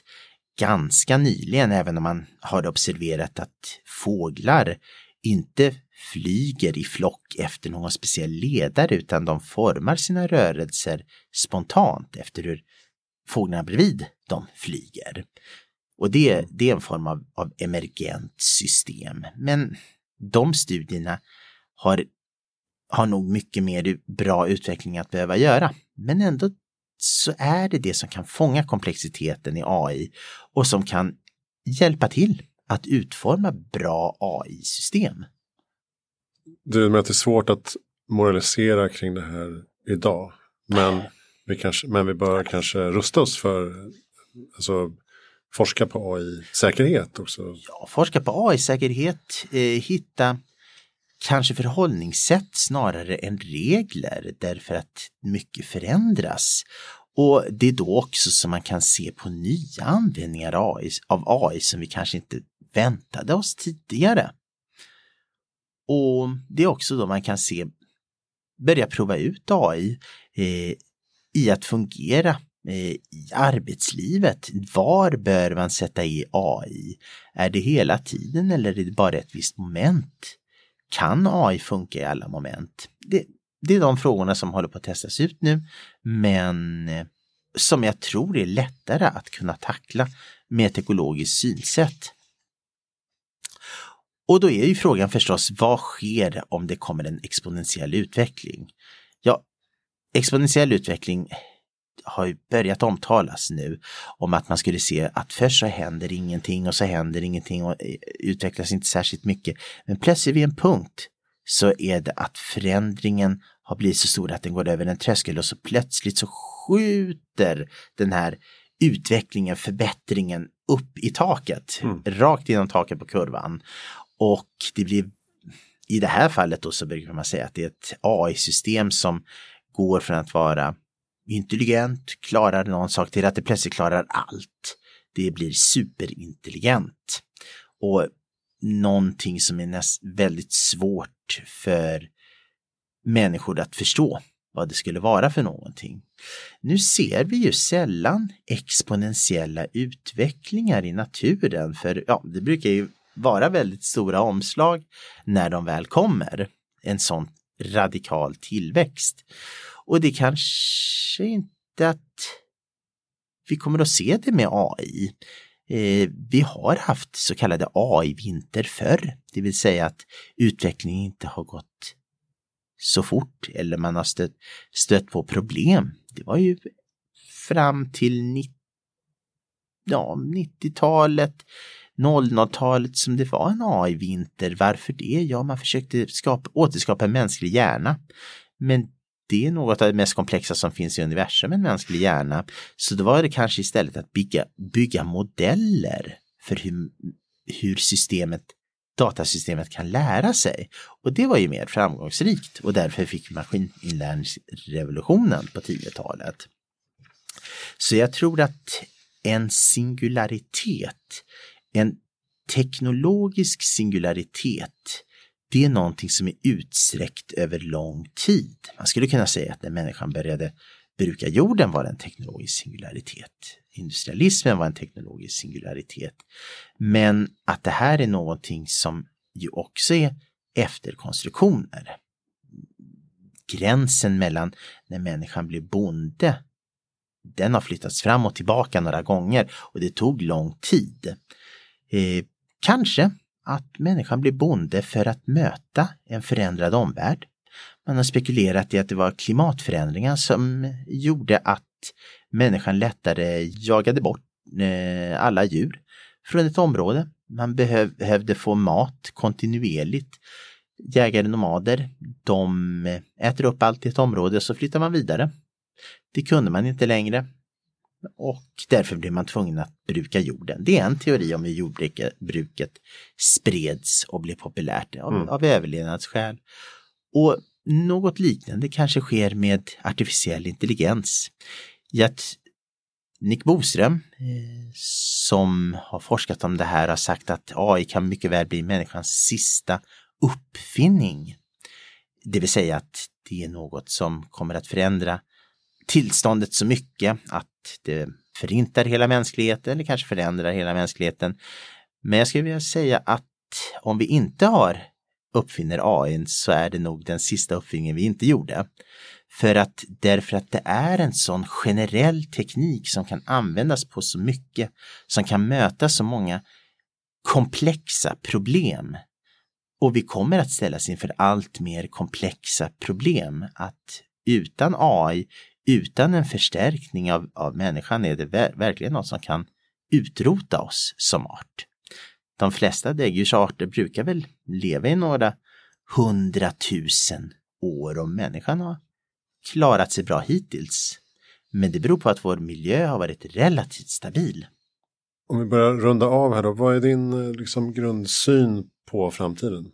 ganska nyligen, även om man har observerat att fåglar inte flyger i flock efter någon speciell ledare utan de formar sina rörelser spontant efter hur fåglarna bredvid dem flyger. Och det, det är en form av, av emergent system. Men de studierna har, har nog mycket mer bra utveckling att behöva göra. Men ändå så är det det som kan fånga komplexiteten i AI och som kan hjälpa till att utforma bra AI-system. Du menar att det är svårt att moralisera kring det här idag. Men vi, kanske, men vi bör kanske rusta oss för alltså, forska på AI-säkerhet också. Ja, forska på AI-säkerhet, eh, hitta kanske förhållningssätt snarare än regler därför att mycket förändras. Och det är då också som man kan se på nya användningar av AI, av AI som vi kanske inte väntade oss tidigare. Och det är också då man kan se, börja prova ut AI eh, i att fungera Eh, i arbetslivet. Var bör man sätta i AI? Är det hela tiden eller är det bara ett visst moment? Kan AI funka i alla moment? Det, det är de frågorna som håller på att testas ut nu, men eh, som jag tror är lättare att kunna tackla med ett ekologiskt synsätt. Och då är ju frågan förstås, vad sker om det kommer en exponentiell utveckling? Ja, exponentiell utveckling har ju börjat omtalas nu om att man skulle se att först så händer ingenting och så händer ingenting och eh, utvecklas inte särskilt mycket. Men plötsligt vid en punkt så är det att förändringen har blivit så stor att den går över en tröskel och så plötsligt så skjuter den här utvecklingen, förbättringen upp i taket, mm. rakt genom taket på kurvan. Och det blir i det här fallet då så brukar man säga att det är ett AI-system som går från att vara intelligent, klarar någon sak till att det plötsligt klarar allt. Det blir superintelligent. Och någonting som är näst, väldigt svårt för människor att förstå vad det skulle vara för någonting. Nu ser vi ju sällan exponentiella utvecklingar i naturen för ja, det brukar ju vara väldigt stora omslag när de väl kommer. En sån radikal tillväxt. Och det kanske inte att vi kommer att se det med AI. Eh, vi har haft så kallade AI-vinter förr, det vill säga att utvecklingen inte har gått så fort eller man har stött, stött på problem. Det var ju fram till 90, ja, 90-talet, 00-talet som det var en AI-vinter. Varför det? Ja, man försökte skapa, återskapa en mänsklig hjärna. Men det är något av det mest komplexa som finns i universum, en mänsklig hjärna. Så då var det kanske istället att bygga, bygga modeller för hur, hur systemet datasystemet kan lära sig. Och det var ju mer framgångsrikt och därför fick maskininlärningsrevolutionen på 10-talet. Så jag tror att en singularitet, en teknologisk singularitet, det är någonting som är utsträckt över lång tid. Man skulle kunna säga att när människan började bruka jorden var det en teknologisk singularitet. Industrialismen var en teknologisk singularitet. Men att det här är någonting som ju också är efterkonstruktioner. Gränsen mellan när människan blev bonde, den har flyttats fram och tillbaka några gånger och det tog lång tid. Eh, kanske att människan blev bonde för att möta en förändrad omvärld. Man har spekulerat i att det var klimatförändringar som gjorde att människan lättare jagade bort eh, alla djur från ett område. Man behövde få mat kontinuerligt. Jägare nomader, de eh, äter upp allt i ett område så flyttar man vidare. Det kunde man inte längre och därför blev man tvungen att bruka jorden. Det är en teori om hur jordbruket spreds och blev populärt av, mm. av överlevnadsskäl. Och något liknande kanske sker med artificiell intelligens. Jag, Nick Boström eh, som har forskat om det här har sagt att AI kan mycket väl bli människans sista uppfinning. Det vill säga att det är något som kommer att förändra tillståndet så mycket att det förintar hela mänskligheten eller kanske förändrar hela mänskligheten. Men jag skulle vilja säga att om vi inte har uppfinner AI så är det nog den sista uppfinningen vi inte gjorde. För att därför att det är en sån generell teknik som kan användas på så mycket, som kan möta så många komplexa problem. Och vi kommer att ställas inför allt mer komplexa problem. Att utan AI, utan en förstärkning av, av människan är det ver verkligen något som kan utrota oss som art. De flesta däggdjursarter brukar väl leva i några hundratusen år och människan har klarat sig bra hittills. Men det beror på att vår miljö har varit relativt stabil. Om vi börjar runda av här då, vad är din eh, liksom, grundsyn på framtiden?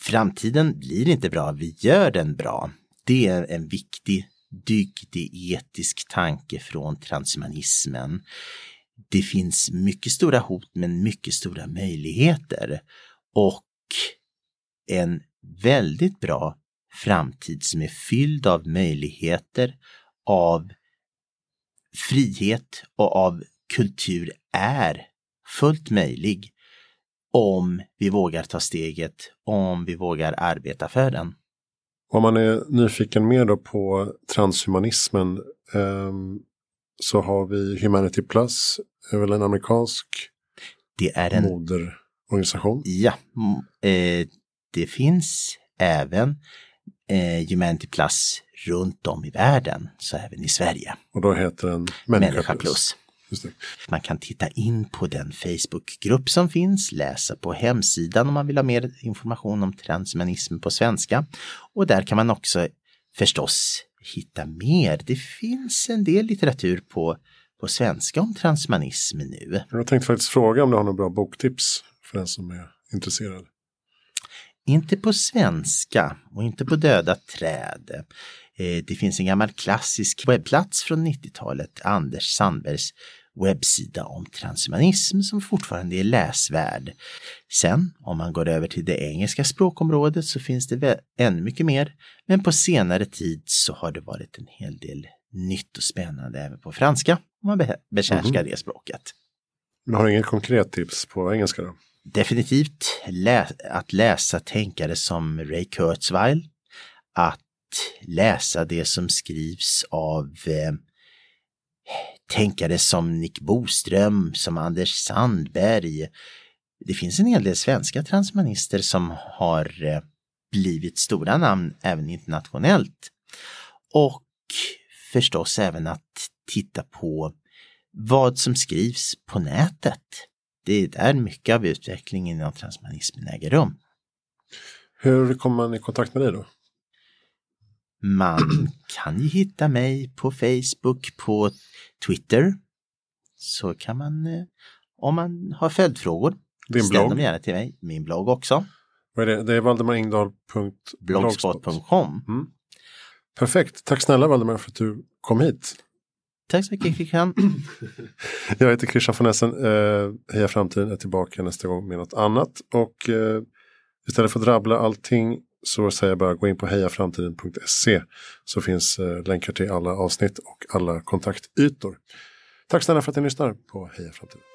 Framtiden blir inte bra, vi gör den bra. Det är en viktig dygdig etisk tanke från transhumanismen. Det finns mycket stora hot men mycket stora möjligheter och en väldigt bra framtid som är fylld av möjligheter, av frihet och av kultur är fullt möjlig om vi vågar ta steget, om vi vågar arbeta för den. Om man är nyfiken mer då på transhumanismen eh, så har vi Humanity Plus, är väl en amerikansk det är en moderorganisation? Ja, eh, det finns även eh, Humanity Plus runt om i världen, så även i Sverige. Och då heter den Människa, Människa Plus. Plus. Man kan titta in på den Facebookgrupp som finns, läsa på hemsidan om man vill ha mer information om transhumanism på svenska. Och där kan man också förstås hitta mer. Det finns en del litteratur på, på svenska om transhumanism nu. Jag tänkte faktiskt fråga om du har några bra boktips för den som är intresserad. Inte på svenska och inte på döda träd. Eh, det finns en gammal klassisk webbplats från 90-talet, Anders Sandbergs webbsida om transhumanism som fortfarande är läsvärd. Sen om man går över till det engelska språkområdet så finns det ännu mycket mer. Men på senare tid så har det varit en hel del nytt och spännande även på franska om man behärskar mm. det språket. Men har du inget konkret tips på engelska då? definitivt lä att läsa tänkare som Ray Kurzweil, att läsa det som skrivs av eh, tänkare som Nick Boström, som Anders Sandberg. Det finns en hel del svenska transmanister som har eh, blivit stora namn även internationellt. Och förstås även att titta på vad som skrivs på nätet det är där mycket av utvecklingen inom transhumanismen äger rum. Hur kommer man i kontakt med dig då? Man kan ju hitta mig på Facebook, på Twitter. Så kan man, eh, om man har följdfrågor, Din ställ blogg. dem gärna till mig. Min blogg också. Vad är det? Det är valdemaringdahl.blogspot.com. Mm. Perfekt. Tack snälla Valdemar för att du kom hit. Tack så mycket Christian. Jag heter Christian von Essen. Uh, Heja Framtiden är tillbaka nästa gång med något annat. Och uh, istället för att rabbla allting så säger jag bara gå in på hejaframtiden.se så finns eh, länkar till alla avsnitt och alla kontaktytor. Tack snälla för att ni lyssnar på Heja Framtiden.